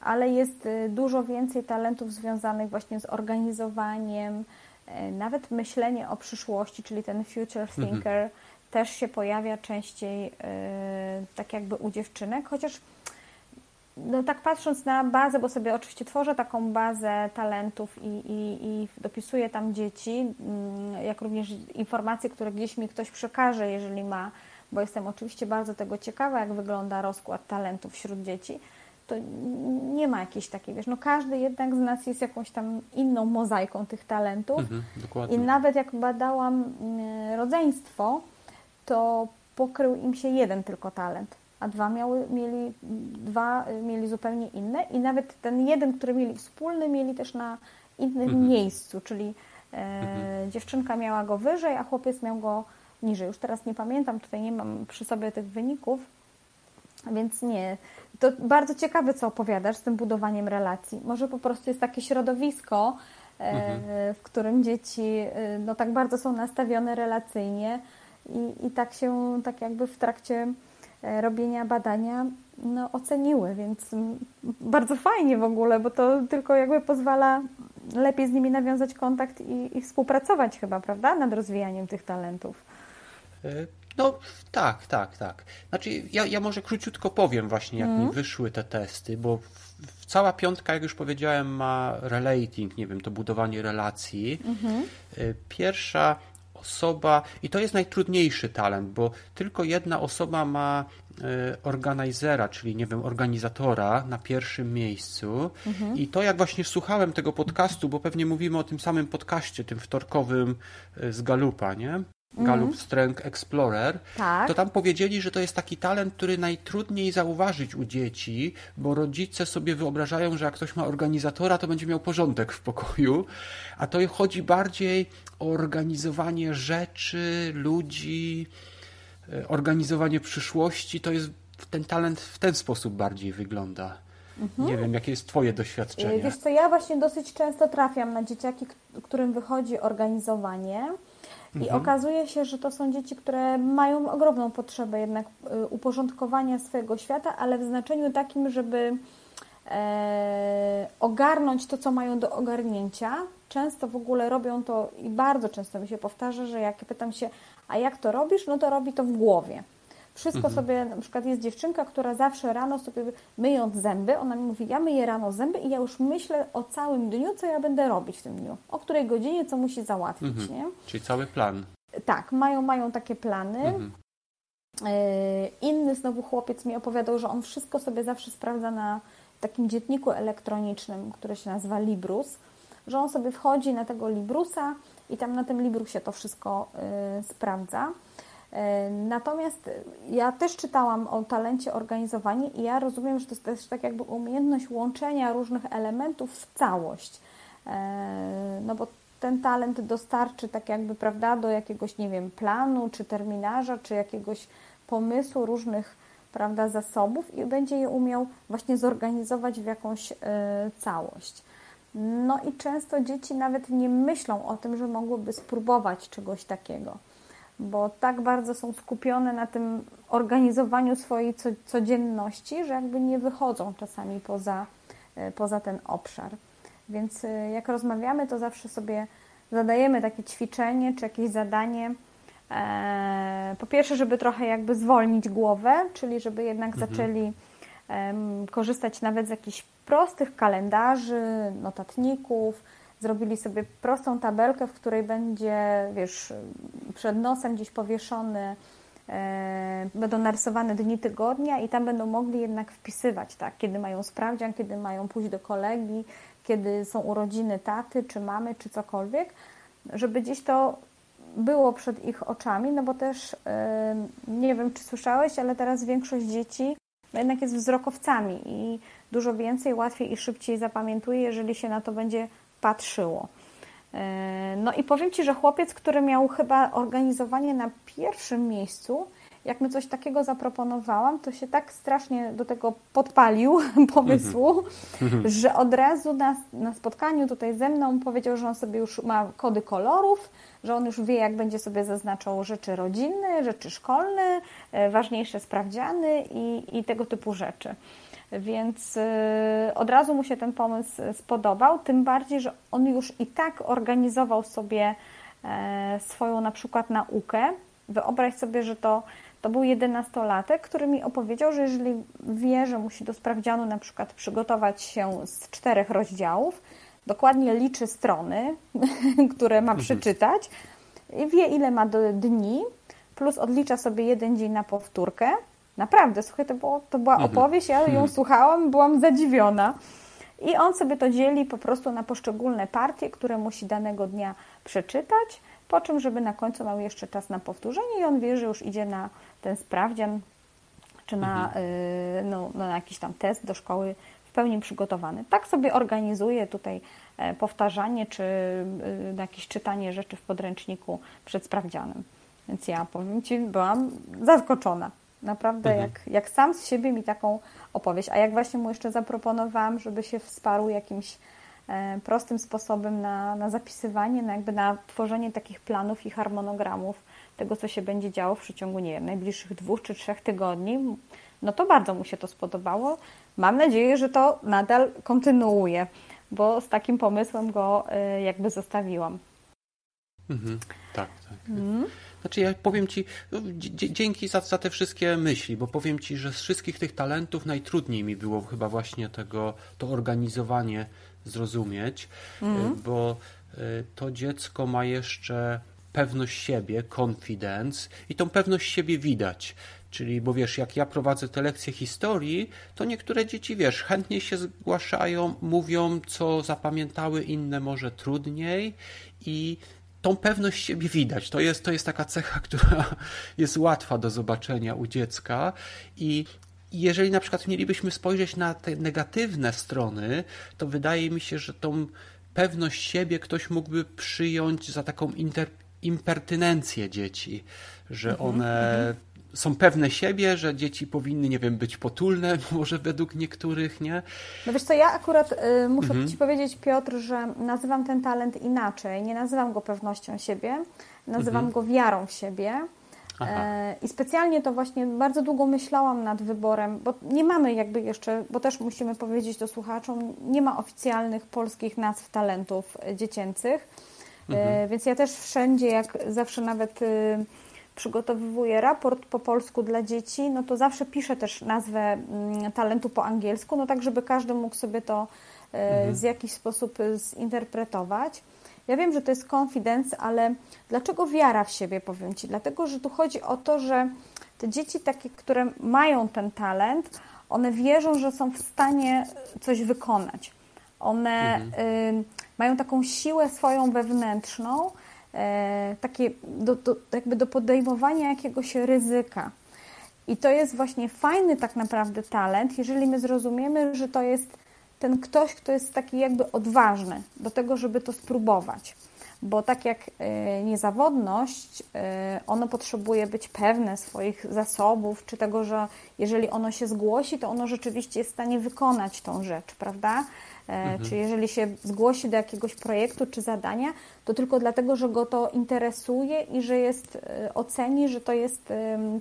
ale jest y, dużo więcej talentów związanych właśnie z organizowaniem, nawet myślenie o przyszłości, czyli ten future mhm. thinker mhm. też się pojawia częściej tak jakby u dziewczynek, chociaż no tak patrząc na bazę, bo sobie oczywiście tworzę taką bazę talentów i, i, i dopisuję tam dzieci, mm, jak również informacje, które gdzieś mi ktoś przekaże, jeżeli ma, bo jestem oczywiście bardzo tego ciekawa, jak wygląda rozkład talentów wśród dzieci, to nie ma jakiejś takiej, wiesz, no każdy jednak z nas jest jakąś tam inną mozaiką tych talentów. Mhm, i nawet jak badałam mm, rodzeństwo, to pokrył im się jeden tylko talent a dwa miały, mieli, dwa mieli zupełnie inne i nawet ten jeden, który mieli wspólny, mieli też na innym mhm. miejscu, czyli e, mhm. dziewczynka miała go wyżej, a chłopiec miał go niżej. Już teraz nie pamiętam, tutaj nie mam przy sobie tych wyników, więc nie. To bardzo ciekawe, co opowiadasz z tym budowaniem relacji. Może po prostu jest takie środowisko, e, mhm. w którym dzieci e, no, tak bardzo są nastawione relacyjnie i, i tak się, tak jakby w trakcie robienia badania no, oceniły, więc bardzo fajnie w ogóle, bo to tylko jakby pozwala lepiej z nimi nawiązać kontakt i, i współpracować chyba, prawda, nad rozwijaniem tych talentów. E, no tak, tak, tak. Znaczy ja, ja może króciutko powiem właśnie, jak mm. mi wyszły te testy, bo cała piątka, jak już powiedziałem, ma relating, nie wiem, to budowanie relacji. Mm -hmm. Pierwsza osoba, i to jest najtrudniejszy talent, bo tylko jedna osoba ma e, organizera, czyli nie wiem, organizatora na pierwszym miejscu. Mhm. I to jak właśnie słuchałem tego podcastu, bo pewnie mówimy o tym samym podcaście, tym wtorkowym e, z Galupa, nie? Gallup mm. Strength Explorer, tak. to tam powiedzieli, że to jest taki talent, który najtrudniej zauważyć u dzieci, bo rodzice sobie wyobrażają, że jak ktoś ma organizatora, to będzie miał porządek w pokoju, a to chodzi bardziej o organizowanie rzeczy, ludzi, e, organizowanie przyszłości. To jest ten talent w ten sposób bardziej wygląda. Mhm. Nie wiem, jakie jest Twoje doświadczenie. Wiesz co, ja właśnie dosyć często trafiam na dzieciaki, którym wychodzi organizowanie i mhm. okazuje się, że to są dzieci, które mają ogromną potrzebę jednak y, uporządkowania swojego świata, ale w znaczeniu takim, żeby e, ogarnąć to, co mają do ogarnięcia. Często w ogóle robią to i bardzo często mi się powtarza, że jak pytam się, a jak to robisz, no to robi to w głowie. Wszystko mhm. sobie, na przykład jest dziewczynka, która zawsze rano sobie myjąc zęby, ona mi mówi, ja myję rano zęby i ja już myślę o całym dniu, co ja będę robić w tym dniu, o której godzinie, co musi załatwić, mhm. nie? Czyli cały plan. Tak, mają, mają takie plany. Mhm. E, inny znowu chłopiec mi opowiadał, że on wszystko sobie zawsze sprawdza na takim dzietniku elektronicznym, który się nazywa Librus, że on sobie wchodzi na tego Librusa i tam na tym Librusie to wszystko y, sprawdza. E, natomiast ja też czytałam o talencie organizowania i ja rozumiem, że to jest też tak jakby umiejętność łączenia różnych elementów w całość. E, no bo ten talent dostarczy tak jakby, prawda, do jakiegoś, nie wiem, planu, czy terminarza, czy jakiegoś pomysłu różnych, prawda, zasobów i będzie je umiał właśnie zorganizować w jakąś y, całość. No i często dzieci nawet nie myślą o tym, że mogłyby spróbować czegoś takiego bo tak bardzo są skupione na tym organizowaniu swojej codzienności, że jakby nie wychodzą czasami poza, e, poza ten obszar. Więc e, jak rozmawiamy, to zawsze sobie zadajemy takie ćwiczenie czy jakieś zadanie. E, po pierwsze, żeby trochę jakby zwolnić głowę, czyli żeby jednak mhm. zaczęli korzystać nawet z jakichś prostych kalendarzy, notatników, zrobili sobie prostą tabelkę, w której będzie, wiesz, przed nosem gdzieś powieszony, e, będą narysowane dni tygodnia i tam będą mogli jednak wpisywać, tak, kiedy mają sprawdzian, kiedy mają pójść do kolegi, kiedy są urodziny taty, czy mamy, czy cokolwiek, żeby gdzieś to było przed ich oczami, no bo też e, nie wiem, czy słyszałeś, ale teraz większość dzieci no jednak jest wzrokowcami i dużo więcej, łatwiej i szybciej zapamiętuje, jeżeli się na to będzie patrzyło. No i powiem Ci, że chłopiec, który miał chyba organizowanie na pierwszym miejscu, jak my coś takiego zaproponowałam, to się tak strasznie do tego podpalił pomysłu, mhm. że od razu na, na spotkaniu tutaj ze mną powiedział, że on sobie już ma kody kolorów, że on już wie, jak będzie sobie zaznaczał rzeczy rodzinne, rzeczy szkolne, e, ważniejsze sprawdziany i, i tego typu rzeczy. Więc e, od razu mu się ten pomysł spodobał, tym bardziej, że on już i tak organizował sobie e, swoją na przykład naukę. Wyobraź sobie, że to to był jedenastolatek, który mi opowiedział, że jeżeli wie, że musi do sprawdzianu na przykład przygotować się z czterech rozdziałów, dokładnie liczy strony, które ma mhm. przeczytać, wie ile ma do dni, plus odlicza sobie jeden dzień na powtórkę. Naprawdę, słuchaj, to, było, to była mhm. opowieść, ja ją mhm. słuchałam, byłam zadziwiona. I on sobie to dzieli po prostu na poszczególne partie, które musi danego dnia przeczytać, po czym, żeby na końcu miał jeszcze czas na powtórzenie i on wie, że już idzie na ten sprawdzian, czy na, mhm. Y, no, no, na jakiś tam test do szkoły w pełni przygotowany. Tak sobie organizuje tutaj e, powtarzanie, czy y, jakieś czytanie rzeczy w podręczniku przed sprawdzianem. Więc ja powiem Ci, byłam zaskoczona. Naprawdę, mhm. jak, jak sam z siebie mi taką opowieść. A jak właśnie mu jeszcze zaproponowałam, żeby się wsparł jakimś e, prostym sposobem na, na zapisywanie, na jakby na tworzenie takich planów i harmonogramów tego, co się będzie działo w przeciągu, nie wiem, najbliższych dwóch czy trzech tygodni, no to bardzo mu się to spodobało. Mam nadzieję, że to nadal kontynuuje, bo z takim pomysłem go y, jakby zostawiłam. Mhm, tak, tak. Mhm. Znaczy ja powiem Ci, dzięki za, za te wszystkie myśli, bo powiem Ci, że z wszystkich tych talentów najtrudniej mi było chyba właśnie tego, to organizowanie zrozumieć, mhm. bo y, to dziecko ma jeszcze pewność siebie, confidence i tą pewność siebie widać. Czyli, bo wiesz, jak ja prowadzę te lekcje historii, to niektóre dzieci, wiesz, chętnie się zgłaszają, mówią, co zapamiętały, inne może trudniej i tą pewność siebie widać. To jest, to jest taka cecha, która jest łatwa do zobaczenia u dziecka i jeżeli na przykład mielibyśmy spojrzeć na te negatywne strony, to wydaje mi się, że tą pewność siebie ktoś mógłby przyjąć za taką interpretację impertynencję dzieci, że mhm, one mhm. Są pewne siebie, że dzieci powinny, nie wiem, być potulne, może według niektórych, nie? No wiesz co, ja akurat y, muszę mhm. Ci powiedzieć, Piotr, że nazywam ten talent inaczej. Nie nazywam go pewnością siebie, nazywam mhm. go wiarą w siebie. E, I specjalnie to właśnie bardzo długo myślałam nad wyborem, bo nie mamy jakby jeszcze, bo też musimy powiedzieć to słuchaczom, nie ma oficjalnych polskich nazw talentów dziecięcych. Mhm. E, więc ja też wszędzie, jak zawsze nawet przygotowuję raport po polsku dla dzieci, no to zawsze piszę też nazwę mm, talentu po angielsku, no tak, żeby każdy mógł sobie to e, mhm. z jakiś sposób y, zinterpretować. Ja wiem, że to jest confidence, ale dlaczego wiara w siebie, powiem Ci? Dlatego, że tu chodzi o to, że te dzieci takie, które mają ten talent, one wierzą, że są w stanie coś wykonać. One mhm. y, mają taką siłę swoją wewnętrzną, e, takie do, do, jakby do podejmowania jakiegoś ryzyka. I to jest właśnie fajny tak naprawdę talent, jeżeli my zrozumiemy, że to jest ten ktoś, kto jest taki jakby odważny do tego, żeby to spróbować. Bo tak jak e, niezawodność, e, ono potrzebuje być pewne swoich zasobów, czy tego, że jeżeli ono się zgłosi, to ono rzeczywiście jest w stanie wykonać tą rzecz, prawda? E, mhm. Czy jeżeli się zgłosi do jakiegoś projektu czy zadania, to tylko dlatego, że go to interesuje i że jest, e, oceni, że to jest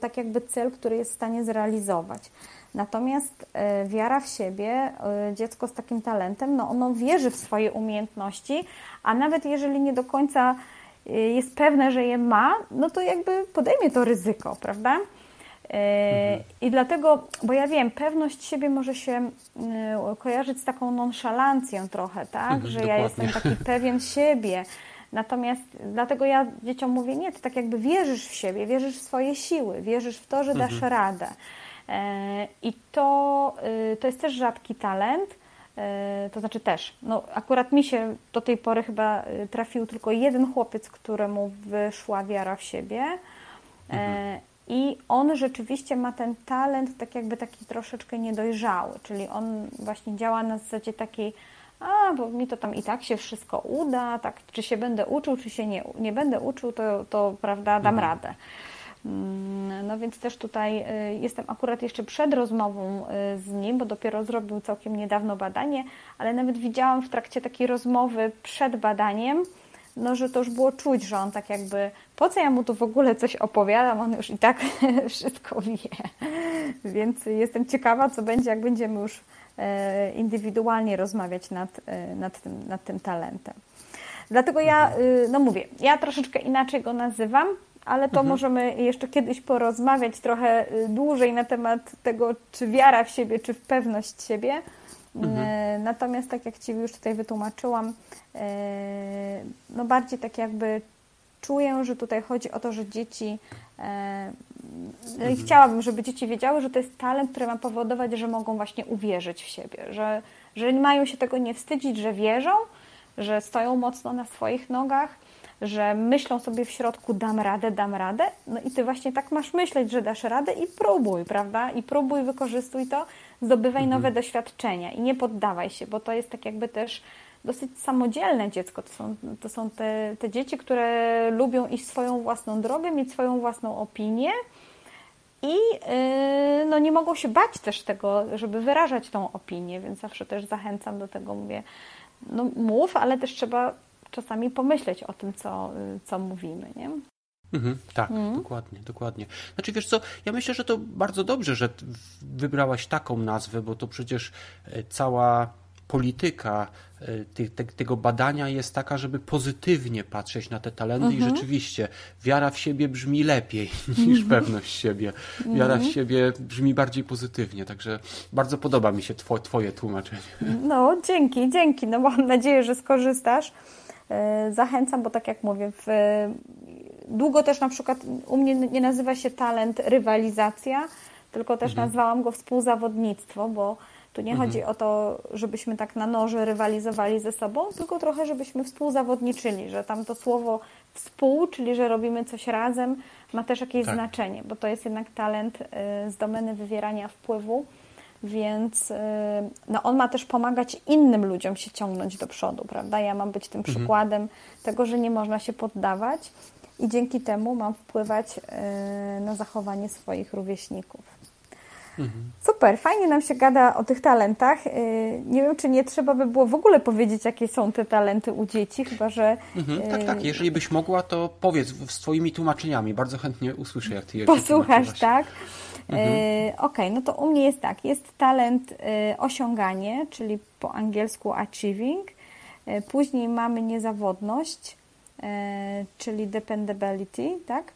tak jakby cel, który jest w stanie zrealizować. Natomiast e, wiara w siebie, dziecko z takim talentem, no ono wierzy w swoje umiejętności, a nawet jeżeli nie do końca jest pewne, że je ma, no to jakby podejmie to ryzyko, prawda? Mhm. I dlatego, bo ja wiem, pewność siebie może się e, kojarzyć z taką nonszalancją trochę, tak? Mhm, że dokładnie. ja jestem taki pewien siebie. Natomiast dlatego ja dzieciom mówię, nie, ty tak jakby wierzysz w siebie, wierzysz w swoje siły, wierzysz w to, że dasz mhm. radę. E, I to, e, to jest też rzadki talent, to znaczy też, no akurat mi się do tej pory chyba trafił tylko jeden chłopiec, któremu wyszła wiara w siebie. Mhm. I on rzeczywiście ma ten talent tak jakby taki troszeczkę niedojrzały, czyli on właśnie działa na zasadzie takiej, a, bo mi to tam i tak się wszystko uda, tak, czy się będę uczył, czy się nie, nie będę uczył, to, to prawda, dam mhm. radę. Mm, no więc też tutaj y, jestem akurat jeszcze przed rozmową y, z nim, bo dopiero zrobił całkiem niedawno badanie, ale nawet widziałam w trakcie takiej rozmowy przed badaniem, no, że to już było czuć, że on tak jakby, po co ja mu tu w ogóle coś opowiadam, on już i tak wszystko wie. Więc jestem ciekawa, co będzie, jak będziemy już e, indywidualnie rozmawiać nad, e, nad, tym, nad tym talentem. Dlatego ja, mhm. y, no mówię, ja troszeczkę inaczej go nazywam, ale to mhm. możemy jeszcze kiedyś porozmawiać trochę y, dłużej na temat tego, czy wiara w siebie, czy w pewność siebie. Mhm. E, natomiast tak jak Ci już tutaj wytłumaczyłam, e, no bardziej tak jakby czuję, że tutaj chodzi o to, że dzieci e, no i mhm. chciałabym, żeby dzieci wiedziały, że to jest talent, który ma powodować, że mogą właśnie uwierzyć w siebie, że, że mają się tego nie wstydzić, że wierzą, że stoją mocno na swoich nogach, że myślą sobie w środku dam radę, dam radę. No i ty właśnie tak masz myśleć, że dasz radę i próbuj, prawda? I próbuj, wykorzystuj to, zdobywaj mhm. nowe doświadczenia i nie poddawaj się, bo to jest tak jakby też dosyć samodzielne dziecko. To są, to są te, te dzieci, które lubią iść swoją własną drogę, mieć swoją własną opinię i yy, no, nie mogą się bać też tego, żeby wyrażać tą opinię, więc zawsze też zachęcam do tego, mówię, no mów, ale też trzeba czasami pomyśleć o tym, co, co mówimy, nie? Mhm, tak, mhm. dokładnie, dokładnie. Znaczy wiesz co, ja myślę, że to bardzo dobrze, że wybrałaś taką nazwę, bo to przecież e, cała polityka e, te, te, tego badania jest taka, żeby pozytywnie patrzeć na te talenty mhm. i rzeczywiście wiara w siebie brzmi lepiej niż mhm. pewność siebie. Wiara w mhm. siebie brzmi bardziej pozytywnie, także bardzo podoba mi się two, Twoje tłumaczenie. No, dzięki, dzięki. No mam nadzieję, że skorzystasz. E, zachęcam, bo tak jak mówię, w, długo też na przykład u mnie nie nazywa się talent rywalizacja, tylko też mhm. nazwałam go współzawodnictwo, bo tu nie mhm. chodzi o to, żebyśmy tak na noże rywalizowali ze sobą, tylko trochę, żebyśmy współzawodniczyli, że tam to słowo współ, czyli że robimy coś razem, ma też jakieś tak. znaczenie, bo to jest jednak talent y, z domeny wywierania wpływu więc y, no, on ma też pomagać innym ludziom się ciągnąć do przodu, prawda? Ja mam być tym mhm. przykładem tego, że nie można się poddawać i dzięki temu mam wpływać y, na zachowanie swoich rówieśników. Mhm. Super, fajnie nam się gada o tych talentach. Y, nie wiem, czy nie trzeba by było w ogóle powiedzieć, jakie są te talenty u dzieci, chyba że. Mhm, tak, tak. Jeżeli byś mogła, to powiedz z Twoimi tłumaczeniami. Bardzo chętnie usłyszę, jak Ty je Posłuchasz, tak? Mhm. E, ok, no to u mnie jest tak, jest talent e, osiąganie, czyli po angielsku achieving, e, później mamy niezawodność, czyli dependability, tak?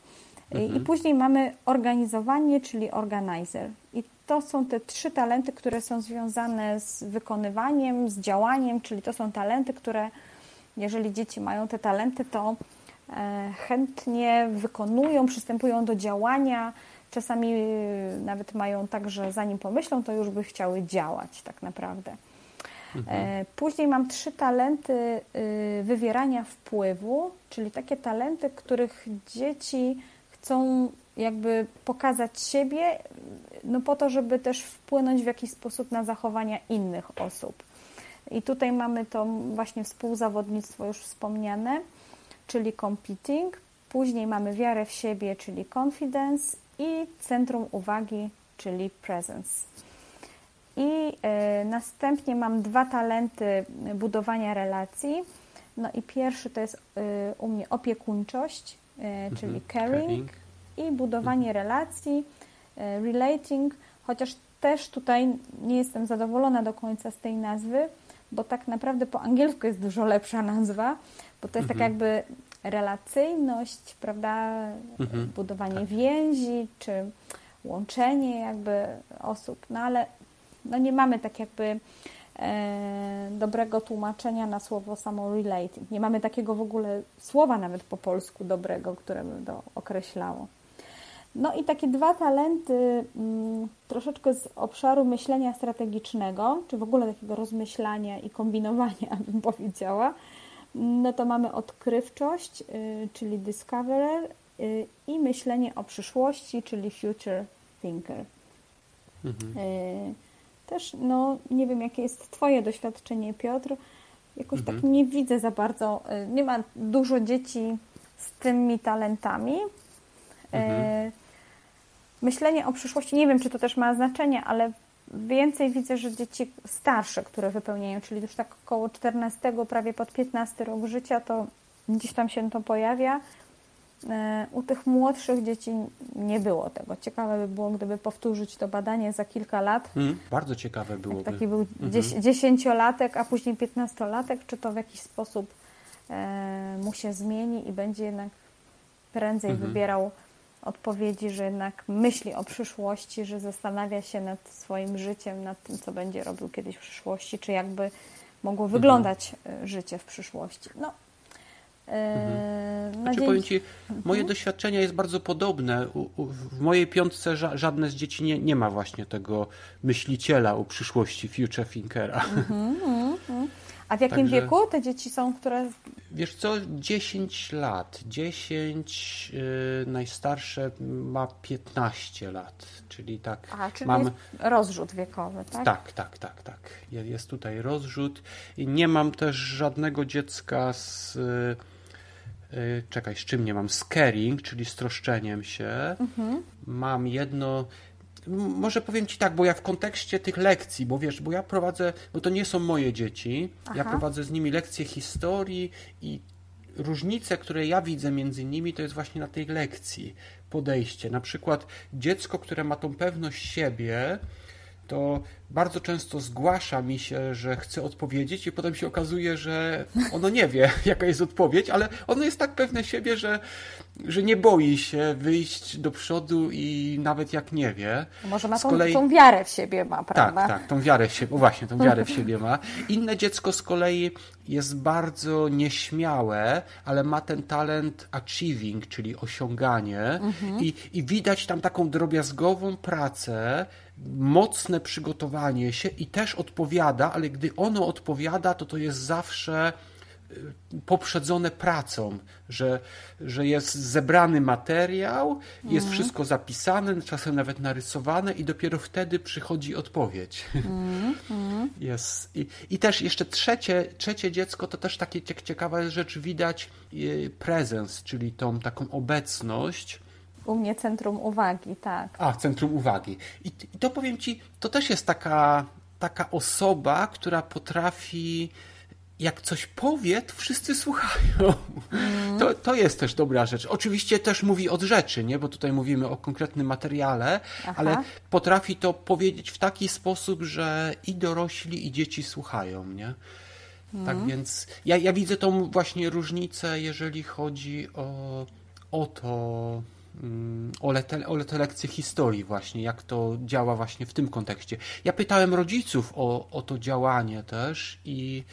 Mhm. I później mamy organizowanie, czyli organizer. I to są te trzy talenty, które są związane z wykonywaniem, z działaniem, czyli to są talenty, które, jeżeli dzieci mają te talenty, to chętnie wykonują, przystępują do działania, Czasami y, nawet mają tak, że zanim pomyślą, to już by chciały działać tak naprawdę. Mhm. E, później mam trzy talenty y, wywierania wpływu, czyli takie talenty, których dzieci chcą jakby pokazać siebie, no po to, żeby też wpłynąć w jakiś sposób na zachowania innych osób. I tutaj mamy to właśnie współzawodnictwo już wspomniane, czyli competing. Później mamy wiarę w siebie, czyli confidence i centrum uwagi, czyli presence. I y, następnie mam dwa talenty budowania relacji. No i pierwszy to jest y, u mnie opiekuńczość, czyli mhm. caring, caring, i budowanie mhm. relacji, relating, chociaż też tutaj nie jestem zadowolona do końca z tej nazwy, bo tak naprawdę po angielsku jest dużo lepsza nazwa, bo to jest tak mhm. tak jakby relacyjność, prawda, mhm. budowanie tak. więzi, czy łączenie jakby osób, no ale no nie mamy tak jakby e, dobrego tłumaczenia na słowo samo relating. Nie mamy takiego w ogóle słowa nawet po polsku dobrego, które by to określało. No i takie dwa talenty mm, troszeczkę z obszaru myślenia strategicznego, czy w ogóle takiego rozmyślania i kombinowania, bym powiedziała, no to mamy odkrywczość, y, czyli discoverer y, i myślenie o przyszłości, czyli future thinker. Mhm. Y, też, no nie wiem, jakie jest Twoje doświadczenie, Piotr. Jakoś tak Mhm. nie widzę za bardzo, nie ma dużo dzieci z tymi talentami. Mhm. Myślenie o przyszłości, nie wiem, czy to też ma znaczenie, ale więcej widzę, że dzieci starsze, które wypełniają, czyli już tak około 14, prawie pod 15 rok życia, to gdzieś tam się to pojawia. E, U tych młodszych dzieci nie było tego. Ciekawe by było, gdyby powtórzyć to badanie za kilka lat. Mm, bardzo ciekawe Jak byłoby. taki był Mhm. dzies- dziesięciolatek, a później piętnastolatek, czy to w jakiś sposób e, mu się zmieni i będzie jednak prędzej Mhm. wybierał odpowiedzi, że jednak myśli o przyszłości, że zastanawia się nad swoim życiem, nad tym, co będzie robił kiedyś w przyszłości, czy jakby mogło Mhm. wyglądać e, życie w przyszłości. No, e, na Znaczy, powiem Ci, moje Mhm. doświadczenie jest bardzo podobne. U, u, w mojej piątce ża- żadne z dzieci nie, nie ma właśnie tego myśliciela u przyszłości, future thinkera. A w jakim Także- wieku te dzieci są, które Wiesz co, 10 lat. 10, yy, najstarsze ma 15 lat, czyli tak A, czyli mam... rozrzut wiekowy, tak? Tak, tak, tak, tak. Je- Jest tutaj rozrzut. I nie mam też żadnego dziecka z. y, y, Czekaj, z czym nie mam? Z caring, czyli stroszczeniem się. Mhm. Mam jedno. Może powiem Ci tak, bo ja w kontekście tych lekcji, bo wiesz, bo ja prowadzę, bo to nie są moje dzieci, ja Aha. prowadzę z nimi lekcje historii i różnice, które ja widzę między nimi, to jest właśnie na tej lekcji podejście. Na przykład dziecko, które ma tą pewność siebie, to bardzo często zgłasza mi się, że chce odpowiedzieć i potem się okazuje, że ono nie wie, jaka jest odpowiedź, ale ono jest tak pewne siebie, że, że nie boi się wyjść do przodu i nawet jak nie wie. Może ma tą, kolei- tą wiarę w siebie ma, prawda? Tak, tak, tą wiarę w siebie, właśnie, tą wiarę w siebie ma. Inne dziecko z kolei jest bardzo nieśmiałe, ale ma ten talent achieving, czyli osiąganie i, i widać tam taką drobiazgową pracę, mocne przygotowanie się i też odpowiada, ale gdy ono odpowiada, to to jest zawsze y, poprzedzone pracą, że, że jest zebrany materiał, jest wszystko zapisane, czasem nawet narysowane i dopiero wtedy przychodzi odpowiedź. Jest. I, I też jeszcze trzecie, trzecie dziecko to też takie cie- ciekawa rzecz, widać y, prezens, czyli tą taką obecność. U mnie centrum uwagi, tak. A, centrum uwagi. I, I to powiem Ci, to też jest taka, taka osoba, która potrafi, jak coś powie, to wszyscy słuchają. To, to jest też dobra rzecz. Oczywiście też mówi od rzeczy, nie? bo tutaj mówimy o konkretnym materiale, Aha. ale potrafi to powiedzieć w taki sposób, że i dorośli, i dzieci słuchają. Nie? Tak więc ja, ja widzę tą właśnie różnicę, jeżeli chodzi o, o to, o, le, o te lekcje historii właśnie, jak to działa właśnie w tym kontekście. Ja pytałem rodziców o, o to działanie też i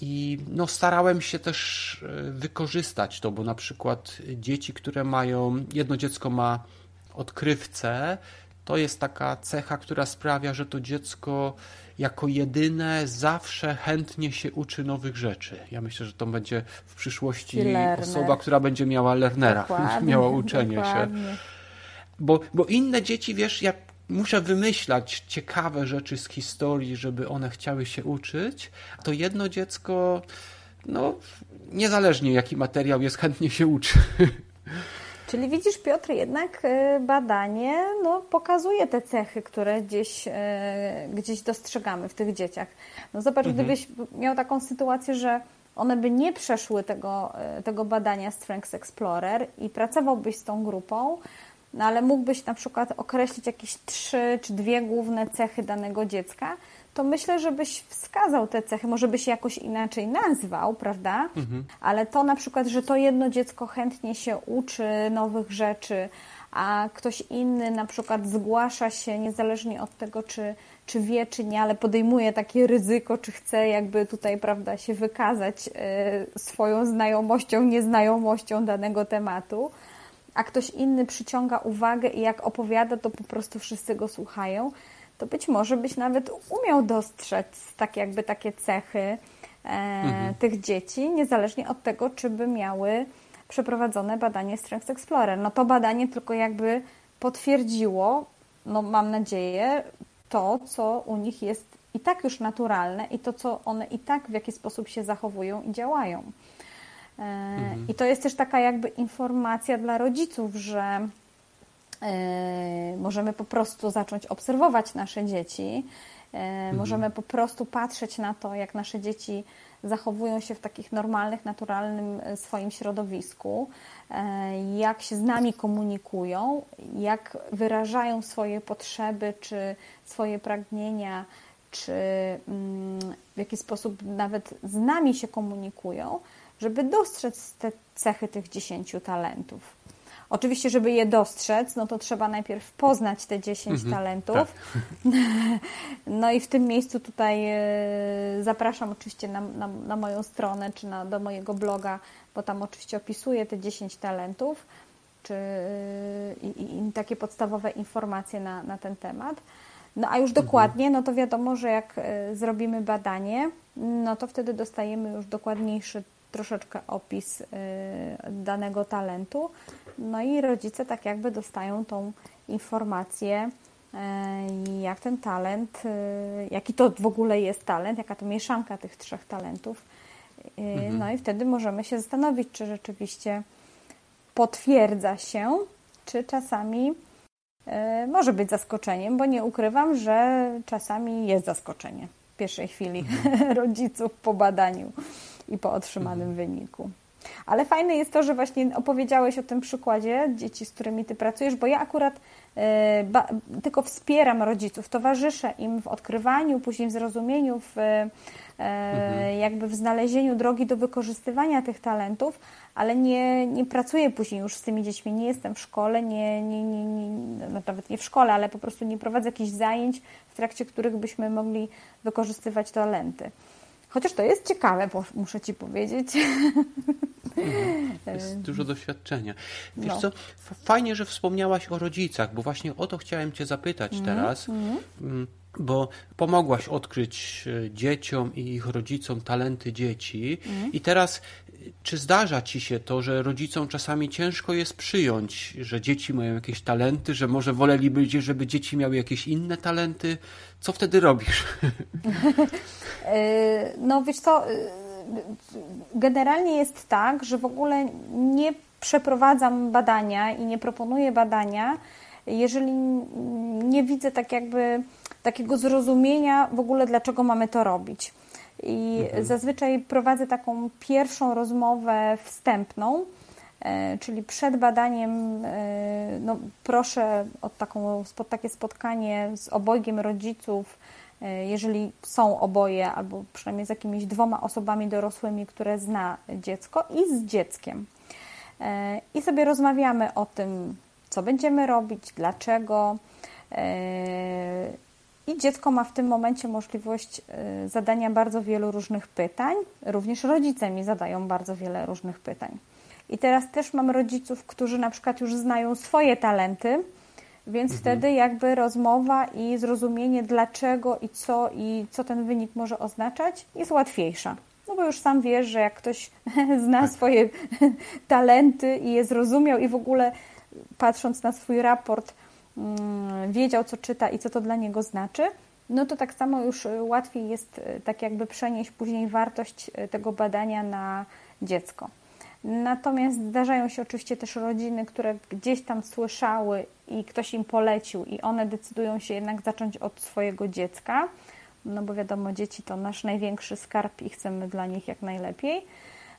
i no, starałem się też e, wykorzystać to, bo na przykład dzieci, które mają, jedno dziecko ma odkrywcę, to jest taka cecha, która sprawia, że to dziecko jako jedyne zawsze chętnie się uczy nowych rzeczy. Ja myślę, że to będzie w przyszłości osoba, która będzie miała learnera, Dokładnie, miała uczenie się. dokładnie. Bo, bo inne dzieci, wiesz, ja muszę wymyślać ciekawe rzeczy z historii, żeby one chciały się uczyć, to jedno dziecko, no, niezależnie jaki materiał jest, chętnie się uczy. Czyli widzisz, Piotr, jednak e, badanie no, pokazuje te cechy, które gdzieś, e, gdzieś dostrzegamy w tych dzieciach. No zobacz, gdybyś miał taką sytuację, że one by nie przeszły tego, e, tego badania Strengths Explorer i pracowałbyś z tą grupą, no ale mógłbyś na przykład określić jakieś trzy czy dwie główne cechy danego dziecka, to myślę, że byś wskazał te cechy, może byś jakoś inaczej nazwał, prawda? Ale to na przykład, że to jedno dziecko chętnie się uczy nowych rzeczy, a ktoś inny na przykład zgłasza się niezależnie od tego, czy, czy wie, czy nie, ale podejmuje takie ryzyko, czy chce jakby tutaj, prawda, się wykazać e, swoją znajomością, nieznajomością danego tematu a ktoś inny przyciąga uwagę i jak opowiada, to po prostu wszyscy go słuchają, to być może byś nawet umiał dostrzec tak jakby takie cechy e, tych dzieci, niezależnie od tego, czy by miały przeprowadzone badanie Strengths Explorer. No to badanie tylko jakby potwierdziło, no mam nadzieję, to, co u nich jest i tak już naturalne i to, co one i tak w jaki sposób się zachowują i działają. E, mhm. I to jest też taka jakby informacja dla rodziców, że możemy po prostu zacząć obserwować nasze dzieci, e, mhm. możemy po prostu patrzeć na to, jak nasze dzieci zachowują się w takich normalnych, naturalnym swoim środowisku, jak się z nami komunikują, jak wyrażają swoje potrzeby czy swoje pragnienia, czy mm, w jaki sposób nawet z nami się komunikują, żeby dostrzec te cechy tych dziesięciu talentów. Oczywiście, żeby je dostrzec, no to trzeba najpierw poznać te 10 mhm, talentów. Tak. No i w tym miejscu tutaj e, zapraszam oczywiście na, na, na moją stronę czy na, do mojego bloga, bo tam oczywiście opisuję te 10 talentów czy e, i, i takie podstawowe informacje na, na ten temat. No a już mhm. dokładnie, no to wiadomo, że jak e, zrobimy badanie, no to wtedy dostajemy już dokładniejszy troszeczkę opis y, danego talentu. No i rodzice tak jakby dostają tą informację, y, jak ten talent, y, jaki to w ogóle jest talent, jaka to mieszanka tych trzech talentów. Mhm. No i wtedy możemy się zastanowić, czy rzeczywiście potwierdza się, czy czasami może być zaskoczeniem, bo nie ukrywam, że czasami jest zaskoczenie w pierwszej chwili mhm. rodziców po badaniu i po otrzymanym mhm. wyniku. Ale fajne jest to, że właśnie opowiedziałeś o tym przykładzie dzieci, z którymi ty pracujesz, bo ja akurat y, ba, tylko wspieram rodziców, towarzyszę im w odkrywaniu, później w zrozumieniu, w, y, mhm. jakby w znalezieniu drogi do wykorzystywania tych talentów, ale nie, nie pracuję później już z tymi dziećmi, nie jestem w szkole, nie, nie, nie, nie, no nawet nie w szkole, ale po prostu nie prowadzę jakichś zajęć, w trakcie których byśmy mogli wykorzystywać talenty. Chociaż to jest ciekawe, muszę Ci powiedzieć. Mhm. Jest dużo doświadczenia. Wiesz no. co, fajnie, że wspomniałaś o rodzicach, bo właśnie o to chciałem Cię zapytać mm, teraz. Mm. Bo pomogłaś odkryć e, dzieciom i ich rodzicom talenty dzieci. Mm. I teraz, czy zdarza ci się to, że rodzicom czasami ciężko jest przyjąć, że dzieci mają jakieś talenty, że może woleliby, żeby dzieci miały jakieś inne talenty? Co wtedy robisz? E, no wiesz co, e, generalnie jest tak, że w ogóle nie przeprowadzam badania i nie proponuję badania, jeżeli nie widzę tak jakby takiego zrozumienia w ogóle, dlaczego mamy to robić. I mhm. zazwyczaj prowadzę taką pierwszą rozmowę wstępną, e, czyli przed badaniem no, proszę o taką, takie spotkanie z obojgiem rodziców, jeżeli są oboje, albo przynajmniej z jakimiś dwoma osobami dorosłymi, które zna dziecko i z dzieckiem. E, I sobie rozmawiamy o tym, co będziemy robić, dlaczego. E, I dziecko ma w tym momencie możliwość zadania bardzo wielu różnych pytań. Również rodzice mi zadają bardzo wiele różnych pytań. I teraz też mam rodziców, którzy na przykład już znają swoje talenty, więc mhm. wtedy jakby rozmowa i zrozumienie dlaczego i co i co ten wynik może oznaczać jest łatwiejsza. No bo już sam wiesz, że jak ktoś zna tak. swoje talenty i je zrozumiał i w ogóle patrząc na swój raport mm, wiedział, co czyta i co to dla niego znaczy, no to tak samo już łatwiej jest e, tak jakby przenieść później wartość e, tego badania na dziecko. Natomiast zdarzają się oczywiście też rodziny, które gdzieś tam słyszały i ktoś im polecił, i one decydują się jednak zacząć od swojego dziecka, no bo wiadomo, dzieci to nasz największy skarb i chcemy dla nich jak najlepiej.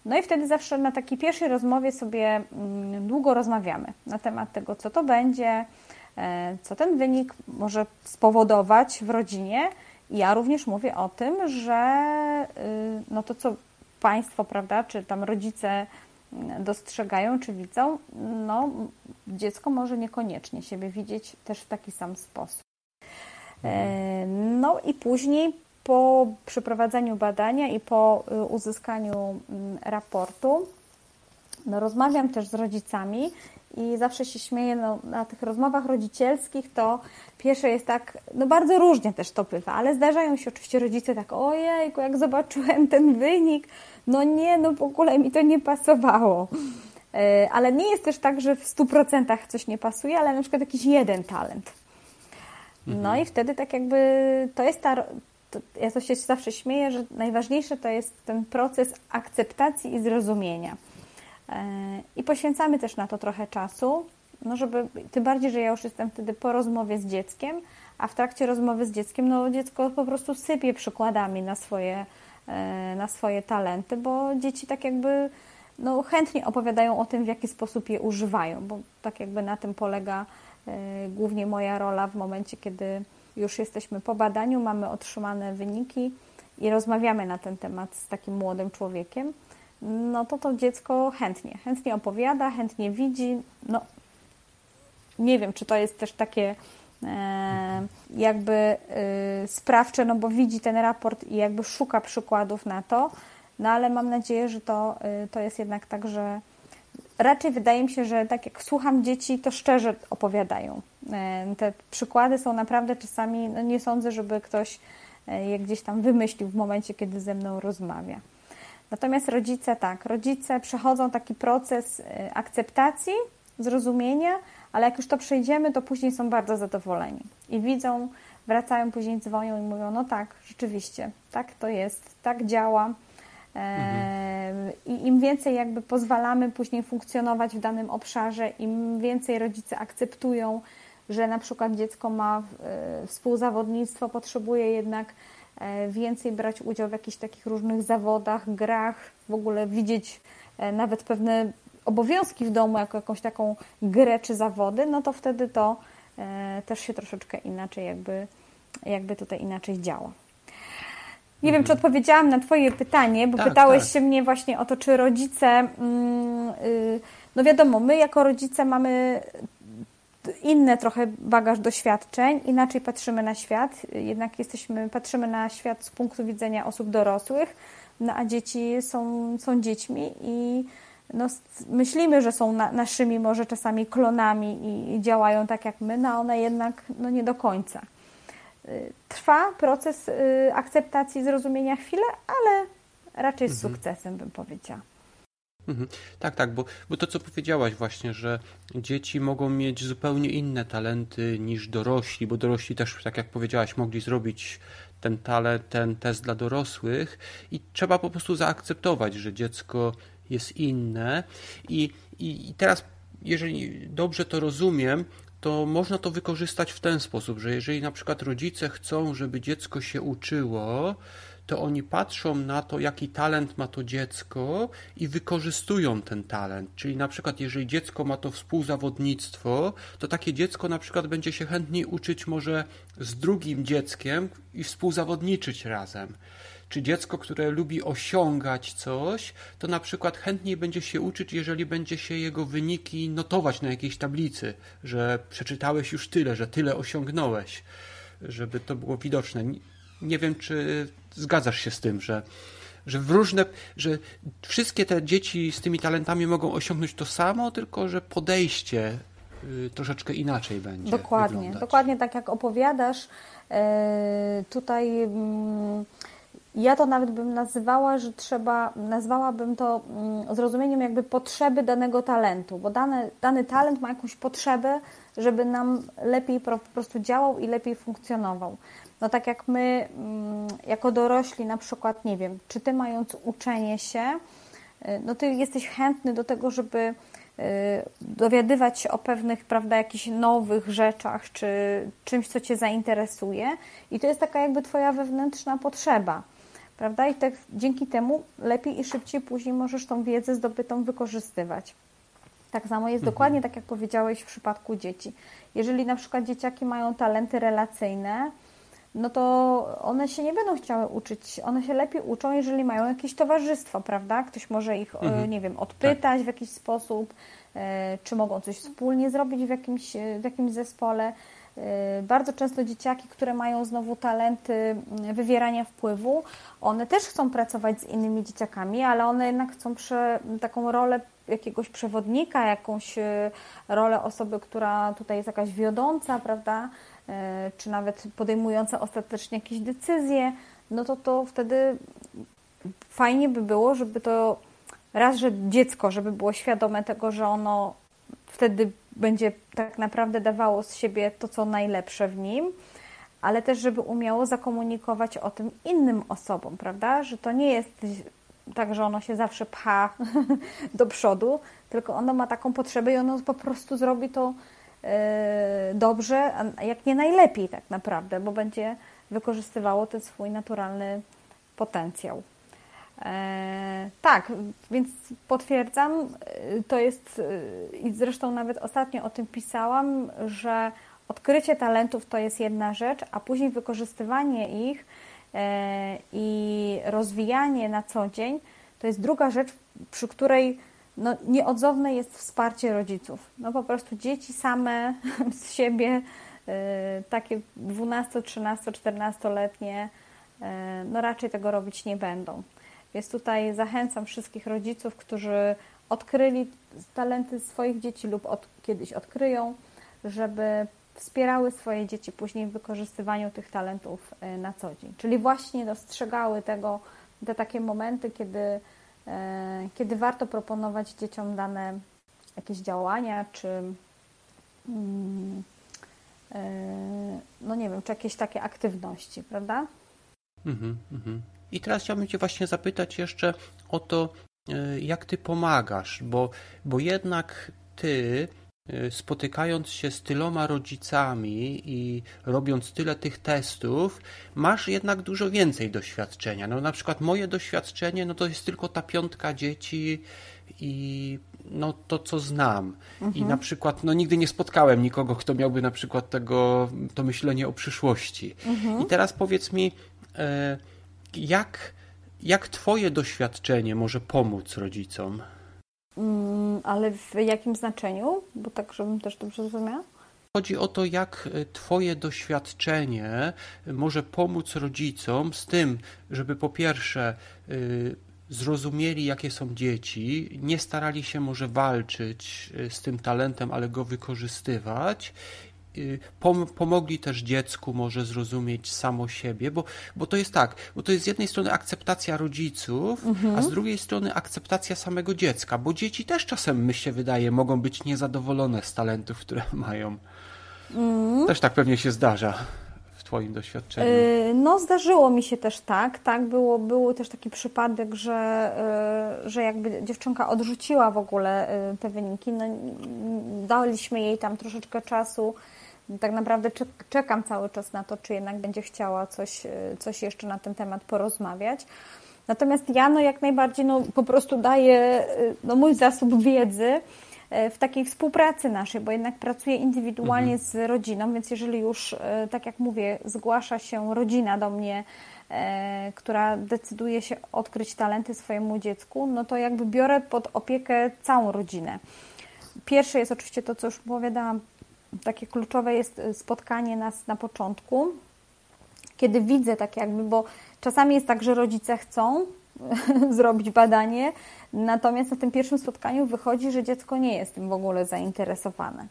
No i wtedy zawsze na takiej pierwszej rozmowie sobie mm, długo rozmawiamy na temat tego, co to będzie, e, co ten wynik może spowodować w rodzinie. Ja również mówię o tym, że y, no to, co Państwo, prawda, czy tam rodzice dostrzegają czy widzą, no dziecko może niekoniecznie siebie widzieć też w taki sam sposób. E, no i później po przeprowadzeniu badania i po y, uzyskaniu mm, raportu, no rozmawiam też z rodzicami i zawsze się śmieję no, na tych rozmowach rodzicielskich, to pierwsze jest tak, no bardzo różnie też to bywa, ale zdarzają się oczywiście rodzice tak, ojejku, jak zobaczyłem ten wynik, no nie, no w ogóle mi to nie pasowało. E, ale nie jest też tak, że w 100% coś nie pasuje, ale na przykład jakiś jeden talent. Mhm. No i wtedy tak jakby to jest ta, to, ja to się zawsze śmieję, że najważniejsze to jest ten proces akceptacji i zrozumienia. E, I poświęcamy też na to trochę czasu, no żeby, tym bardziej, że ja już jestem wtedy po rozmowie z dzieckiem, a w trakcie rozmowy z dzieckiem, no dziecko po prostu sypie przykładami na swoje, e, na swoje talenty, bo dzieci tak jakby no, chętnie opowiadają o tym, w jaki sposób je używają, bo tak jakby na tym polega e, głównie moja rola w momencie, kiedy już jesteśmy po badaniu, mamy otrzymane wyniki i rozmawiamy na ten temat z takim młodym człowiekiem, no to to dziecko chętnie, chętnie opowiada, chętnie widzi. No, nie wiem, czy to jest też takie e, jakby e, sprawcze, no bo widzi ten raport i jakby szuka przykładów na to, no ale mam nadzieję, że to, e, to jest jednak tak, że raczej wydaje mi się, że tak jak słucham dzieci, to szczerze opowiadają. Te przykłady są naprawdę czasami, no nie sądzę, żeby ktoś je gdzieś tam wymyślił w momencie, kiedy ze mną rozmawia. Natomiast rodzice tak, rodzice przechodzą taki proces e, akceptacji, zrozumienia, ale jak już to przejdziemy, to później są bardzo zadowoleni i widzą, wracają później, dzwonią i mówią: No tak, rzeczywiście, tak to jest, tak działa. Mhm. I im więcej jakby pozwalamy później funkcjonować w danym obszarze, im więcej rodzice akceptują, że na przykład dziecko ma e, współzawodnictwo, potrzebuje jednak e, więcej brać udział w jakichś takich różnych zawodach, grach, w ogóle widzieć e, nawet pewne obowiązki w domu jako jakąś taką grę czy zawody, no to wtedy to też się troszeczkę inaczej jakby, jakby tutaj inaczej działa. Nie wiem, czy mhm. odpowiedziałam na Twoje pytanie, bo tak, pytałeś tak. się mnie właśnie o to, czy rodzice. Mm, y, no wiadomo, my jako rodzice mamy inny trochę bagaż doświadczeń, inaczej patrzymy na świat, jednak jesteśmy, patrzymy na świat z punktu widzenia osób dorosłych, no a dzieci są, są dziećmi i no, myślimy, że są na, naszymi może czasami klonami i, i, działają tak jak my, no a one jednak no, nie do końca. Y, trwa proces y, akceptacji, zrozumienia chwilę, ale raczej z mhm. sukcesem bym powiedziała. Mhm. Tak, tak, bo, bo to co powiedziałaś właśnie, że dzieci mogą mieć zupełnie inne talenty niż dorośli, bo dorośli też, tak jak powiedziałaś, mogli zrobić ten talent, ten test dla dorosłych i trzeba po prostu zaakceptować, że dziecko jest inne i, i, i teraz jeżeli dobrze to rozumiem, to można to wykorzystać w ten sposób, że jeżeli na przykład rodzice chcą, żeby dziecko się uczyło, to oni patrzą na to, jaki talent ma to dziecko i wykorzystują ten talent. Czyli na przykład, jeżeli dziecko ma to współzawodnictwo, to takie dziecko na przykład będzie się chętniej uczyć może z drugim dzieckiem i współzawodniczyć razem. Czy dziecko, które lubi osiągać coś, to na przykład chętniej będzie się uczyć, jeżeli będzie się jego wyniki notować na jakiejś tablicy, że przeczytałeś już tyle, że tyle osiągnąłeś, żeby to było widoczne. Nie wiem, czy zgadzasz się z tym, że, że w różne, że wszystkie te dzieci z tymi talentami mogą osiągnąć to samo, tylko że podejście y, troszeczkę inaczej będzie. Dokładnie, wyglądać. dokładnie tak jak opowiadasz. E, tutaj mm, ja to nawet bym nazywała, że trzeba, nazwałabym to mm, zrozumieniem jakby potrzeby danego talentu, bo dany, dany talent ma jakąś potrzebę, żeby nam lepiej po prostu działał i lepiej funkcjonował. No tak jak my, mm, jako dorośli na przykład, nie wiem, czy Ty mając uczenie się, y, no Ty jesteś chętny do tego, żeby y, dowiadywać się o pewnych, prawda, jakichś nowych rzeczach, czy czymś, co Cię zainteresuje i to jest taka jakby Twoja wewnętrzna potrzeba prawda? I tak dzięki temu lepiej i szybciej później możesz tą wiedzę zdobytą wykorzystywać. Tak samo jest mhm. dokładnie tak, jak powiedziałeś w przypadku dzieci. Jeżeli na przykład dzieciaki mają talenty relacyjne, no to one się nie będą chciały uczyć. One się lepiej uczą, jeżeli mają jakieś towarzystwo, prawda? Ktoś może ich, mhm. nie wiem, odpytać tak. w jakiś sposób, e, czy mogą coś wspólnie zrobić w jakimś, w jakimś zespole. Bardzo często dzieciaki, które mają znowu talenty mm, wywierania wpływu, one też chcą pracować z innymi dzieciakami, ale one jednak chcą prze, taką rolę jakiegoś przewodnika, jakąś rolę osoby, która tutaj jest jakaś wiodąca, prawda, czy nawet podejmująca ostatecznie jakieś decyzje, no to to wtedy fajnie by było, żeby to raz, że dziecko, żeby było świadome tego, że ono wtedy będzie tak naprawdę dawało z siebie to, co najlepsze w nim, ale też, żeby umiało zakomunikować o tym innym osobom, prawda? Że to nie jest tak, że ono się zawsze pcha do przodu, tylko ono ma taką potrzebę i ono po prostu zrobi to e, dobrze, a jak nie najlepiej tak naprawdę, bo będzie wykorzystywało ten swój naturalny potencjał. E, tak, więc potwierdzam, e, to jest i zresztą nawet ostatnio o tym pisałam, że odkrycie talentów to jest jedna rzecz, a później wykorzystywanie ich i rozwijanie na co dzień to jest druga rzecz, przy której no, nieodzowne jest wsparcie rodziców. No po prostu dzieci same z siebie, y, takie 12, 13, 14-letnie, y, no raczej tego robić nie będą. Więc tutaj zachęcam wszystkich rodziców, którzy odkryli talenty swoich dzieci lub od, kiedyś odkryją, żeby wspierały swoje dzieci później w wykorzystywaniu tych talentów y, na co dzień. Czyli właśnie dostrzegały tego, te takie momenty, kiedy kiedy warto proponować dzieciom dane jakieś działania, czy mm, e, no nie wiem, czy jakieś takie aktywności, prawda? Mhm, mhm. I teraz chciałbym Cię właśnie zapytać jeszcze o to, e, jak Ty pomagasz, bo, bo jednak Ty spotykając się z tyloma rodzicami i robiąc tyle tych testów, masz jednak dużo więcej doświadczenia. No na przykład moje doświadczenie, no to jest tylko ta piątka dzieci i no to, co znam. Mhm. I na przykład, no nigdy nie spotkałem nikogo, kto miałby na przykład tego, to myślenie o przyszłości. Mhm. I teraz powiedz mi, e, jak, jak twoje doświadczenie może pomóc rodzicom? Mm, ale w jakim znaczeniu? Bo tak, żebym też dobrze zrozumiała. Chodzi o to, jak e, Twoje doświadczenie może pomóc rodzicom z tym, żeby po pierwsze e, zrozumieli, jakie są dzieci, nie starali się może walczyć e, z tym talentem, ale go wykorzystywać Y, pomogli też dziecku może zrozumieć samo siebie, bo, bo to jest tak, bo to jest z jednej strony akceptacja rodziców, mhm. a z drugiej strony akceptacja samego dziecka, bo dzieci też czasem, mi się wydaje, mogą być niezadowolone z talentów, które mają. Mhm. Też tak pewnie się zdarza w Twoim doświadczeniu? Y, no, zdarzyło mi się też tak. Tak, było, był też taki przypadek, że, y, że jakby dziewczynka odrzuciła w ogóle te wyniki. No, daliśmy jej tam troszeczkę czasu tak naprawdę czekam cały czas na to, czy jednak będzie chciała coś, e, coś jeszcze na ten temat porozmawiać. Natomiast ja no jak najbardziej no, po prostu daję e, no, mój zasób wiedzy e, w takiej współpracy naszej, bo jednak pracuję indywidualnie mhm. z rodziną, więc jeżeli już, tak jak mówię, zgłasza się rodzina do mnie, która decyduje się odkryć talenty swojemu dziecku, no to jakby biorę pod opiekę całą rodzinę. Pierwsze jest oczywiście to, co już opowiadałam, takie kluczowe jest y, spotkanie nas na początku, kiedy widzę tak jakby, bo czasami jest tak, że rodzice chcą zrobić badanie, natomiast na tym pierwszym spotkaniu wychodzi, że dziecko nie jest tym w ogóle zainteresowane.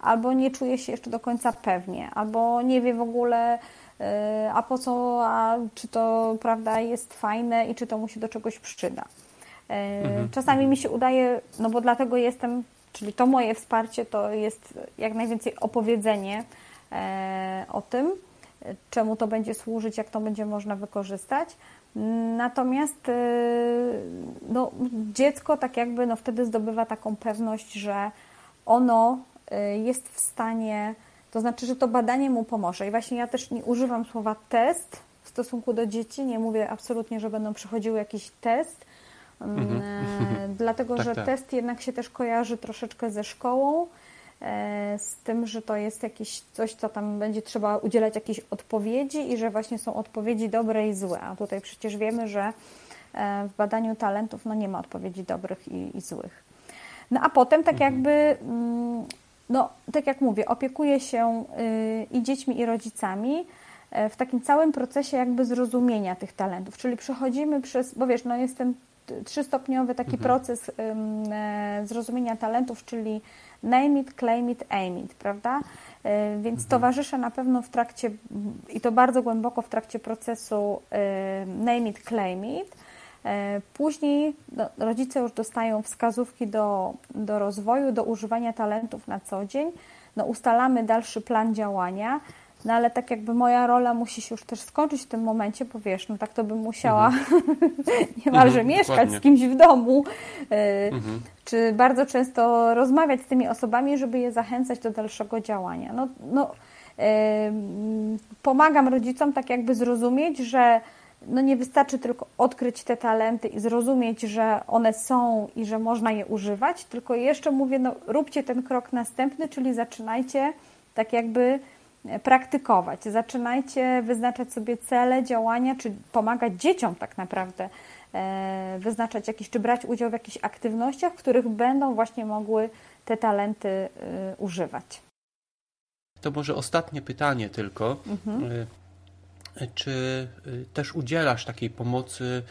Albo nie czuje się jeszcze do końca pewnie, albo nie wie w ogóle, y, a po co, a czy to prawda jest fajne i czy to mu się do czegoś przyda. Y, mhm. Czasami mi się udaje, no bo dlatego jestem Czyli to moje wsparcie to jest jak najwięcej opowiedzenie e, o tym, czemu to będzie służyć, jak to będzie można wykorzystać. Natomiast e, no, dziecko tak jakby no, wtedy zdobywa taką pewność, że ono e, jest w stanie, to znaczy, że to badanie mu pomoże. I właśnie ja też nie używam słowa test w stosunku do dzieci, nie mówię absolutnie, że będą przechodziły jakiś test, Mhm. E, dlatego, tak, że tak. test jednak się też kojarzy troszeczkę ze szkołą, e, z tym, że to jest jakieś coś, co tam będzie trzeba udzielać jakiejś odpowiedzi i że właśnie są odpowiedzi dobre i złe. A tutaj przecież wiemy, że e, w badaniu talentów no nie ma odpowiedzi dobrych i, i złych. No a potem tak mhm. jakby, mm, no tak jak mówię, opiekuję się y, i dziećmi, i rodzicami w takim całym procesie jakby zrozumienia tych talentów, czyli przechodzimy przez, bo wiesz, no jestem trzystopniowy taki mhm. proces e, zrozumienia talentów, czyli name it, claim it, aim it, prawda? E, więc mhm. towarzyszę na pewno w trakcie, i to bardzo głęboko w trakcie procesu name it, claim it, Później no, rodzice już dostają wskazówki do, do rozwoju, do używania talentów na co dzień. No, ustalamy dalszy plan działania. No ale tak jakby moja rola musi się już też skończyć w tym momencie, bo wiesz, no tak to bym musiała mhm. niemalże mhm, mieszkać dokładnie. z kimś w domu, y, mhm. czy bardzo często rozmawiać z tymi osobami, żeby je zachęcać do dalszego działania. No, no, pomagam rodzicom tak jakby zrozumieć, że no nie wystarczy tylko odkryć te talenty i zrozumieć, że one są i że można je używać, tylko jeszcze mówię, no róbcie ten krok następny, czyli zaczynajcie tak jakby praktykować. Zaczynajcie wyznaczać sobie cele, działania, czy pomagać dzieciom tak naprawdę e, wyznaczać jakieś, czy brać udział w jakichś aktywnościach, w których będą właśnie mogły te talenty e, używać. To może ostatnie pytanie tylko. Mhm. E, czy też udzielasz takiej pomocy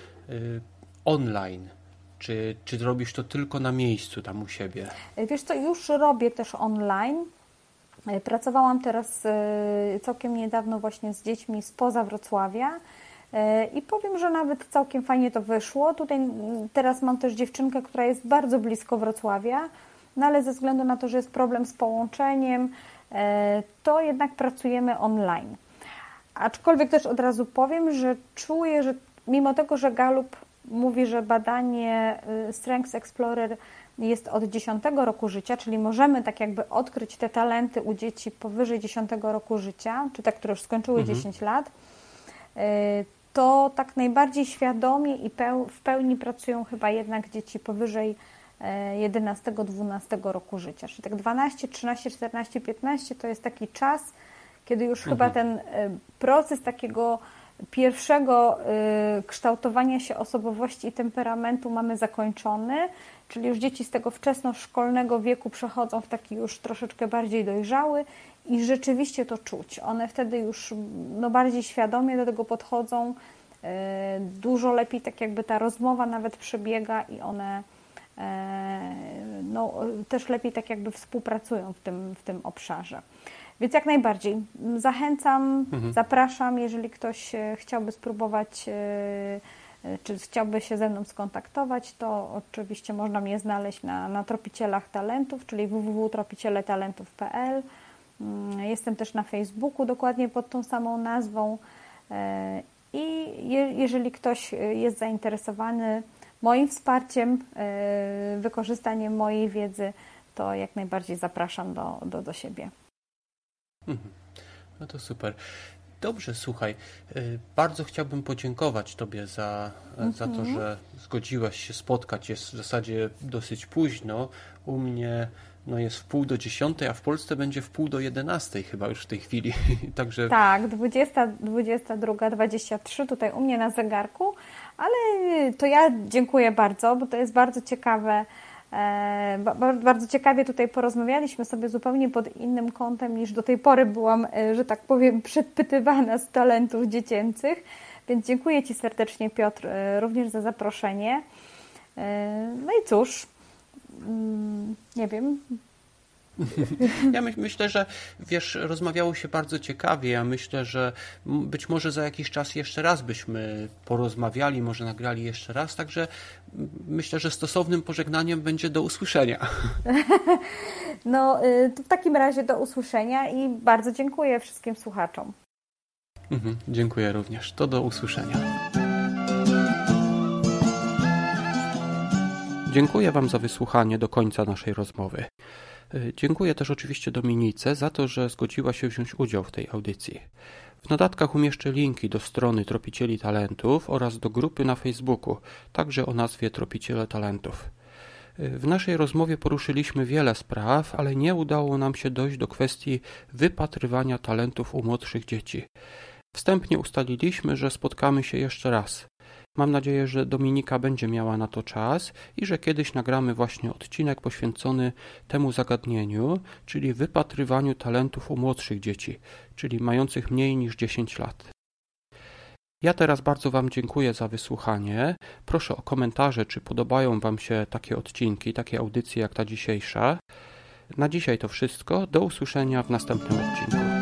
online? Czy, czy robisz to tylko na miejscu tam u siebie? Wiesz co, już robię też online. E, pracowałam teraz e, całkiem niedawno właśnie z dziećmi spoza Wrocławia e, i powiem, że nawet całkiem fajnie to wyszło. Tutaj teraz mam też dziewczynkę, która jest bardzo blisko Wrocławia, no ale ze względu na to, że jest problem z połączeniem, to jednak pracujemy online. Aczkolwiek też od razu powiem, że czuję, że mimo tego, że Galup mówi, że badanie Strengths Explorer jest od 10 roku życia, czyli możemy tak jakby odkryć te talenty u dzieci powyżej 10 roku życia, czy te, które już skończyły mhm. 10 lat, y, to tak najbardziej świadomie i w pełni pracują chyba jednak dzieci powyżej 11-12 e, roku życia. Czyli tak 12, 13, 14, 15 to jest taki czas, kiedy już mhm. chyba ten e, proces takiego pierwszego y, kształtowania się osobowości i temperamentu mamy zakończony, czyli już dzieci z tego wczesnoszkolnego wieku przechodzą w taki już troszeczkę bardziej dojrzały i rzeczywiście to czuć. One wtedy już no, bardziej świadomie do tego podchodzą, y, dużo lepiej tak jakby ta rozmowa nawet przebiega i one y, no, też lepiej tak jakby współpracują w tym, w tym obszarze. Więc jak najbardziej zachęcam, mhm. zapraszam, jeżeli ktoś e, chciałby spróbować, e, e, czy chciałby się ze mną skontaktować, to oczywiście można mnie znaleźć na, na Tropicielach Talentów, czyli www.tropicieletalentów.pl. Mm, jestem też na Facebooku dokładnie pod tą samą nazwą. I jeżeli ktoś jest zainteresowany moim wsparciem, wykorzystaniem mojej wiedzy, to jak najbardziej zapraszam do, do, do siebie. Mhm. No to super. Dobrze, słuchaj, y, bardzo chciałbym podziękować Tobie za, mhm. za to, mhm. że zgodziłaś się spotkać. Jest w zasadzie dosyć późno. U mnie no jest w pół do dziesiątej, a w Polsce będzie w pół do jedenastej chyba już w tej chwili. Także... Tak, 20, 22, 23 tutaj u mnie na zegarku, ale to ja dziękuję bardzo, bo to jest bardzo ciekawe bardzo ciekawie tutaj porozmawialiśmy sobie zupełnie pod innym kątem niż do tej pory byłam, e, że tak powiem, przedpytywana z talentów dziecięcych. Więc dziękuję Ci serdecznie, Piotr, e, również za zaproszenie. No i cóż, mm, nie wiem, ja my, myślę, że wiesz, rozmawiało się bardzo ciekawie. Ja myślę, że być może za jakiś czas jeszcze raz byśmy porozmawiali, może nagrali jeszcze raz, także myślę, że stosownym pożegnaniem będzie do usłyszenia. No, y, w takim razie do usłyszenia i bardzo dziękuję wszystkim słuchaczom. Mhm, dziękuję również. To do usłyszenia. Dziękuję Wam za wysłuchanie do końca naszej rozmowy. E, dziękuję też oczywiście Dominice za to, że zgodziła się wziąć udział w tej audycji. W notatkach umieszczę linki do strony Tropicieli Talentów oraz do grupy na Facebooku, także o nazwie Tropiciele Talentów. E, w naszej rozmowie poruszyliśmy wiele spraw, ale nie udało nam się dojść do kwestii wypatrywania talentów u młodszych dzieci. Wstępnie ustaliliśmy, że spotkamy się jeszcze raz. Mam nadzieję, że Dominika będzie miała na to czas i że kiedyś nagramy właśnie odcinek poświęcony temu zagadnieniu, czyli wypatrywaniu talentów u młodszych dzieci, czyli mających mniej niż 10 lat. Ja teraz bardzo Wam dziękuję za wysłuchanie. Proszę o komentarze, czy podobają Wam się takie odcinki, takie audycje jak ta dzisiejsza. Na dzisiaj to wszystko. Do usłyszenia w następnym odcinku.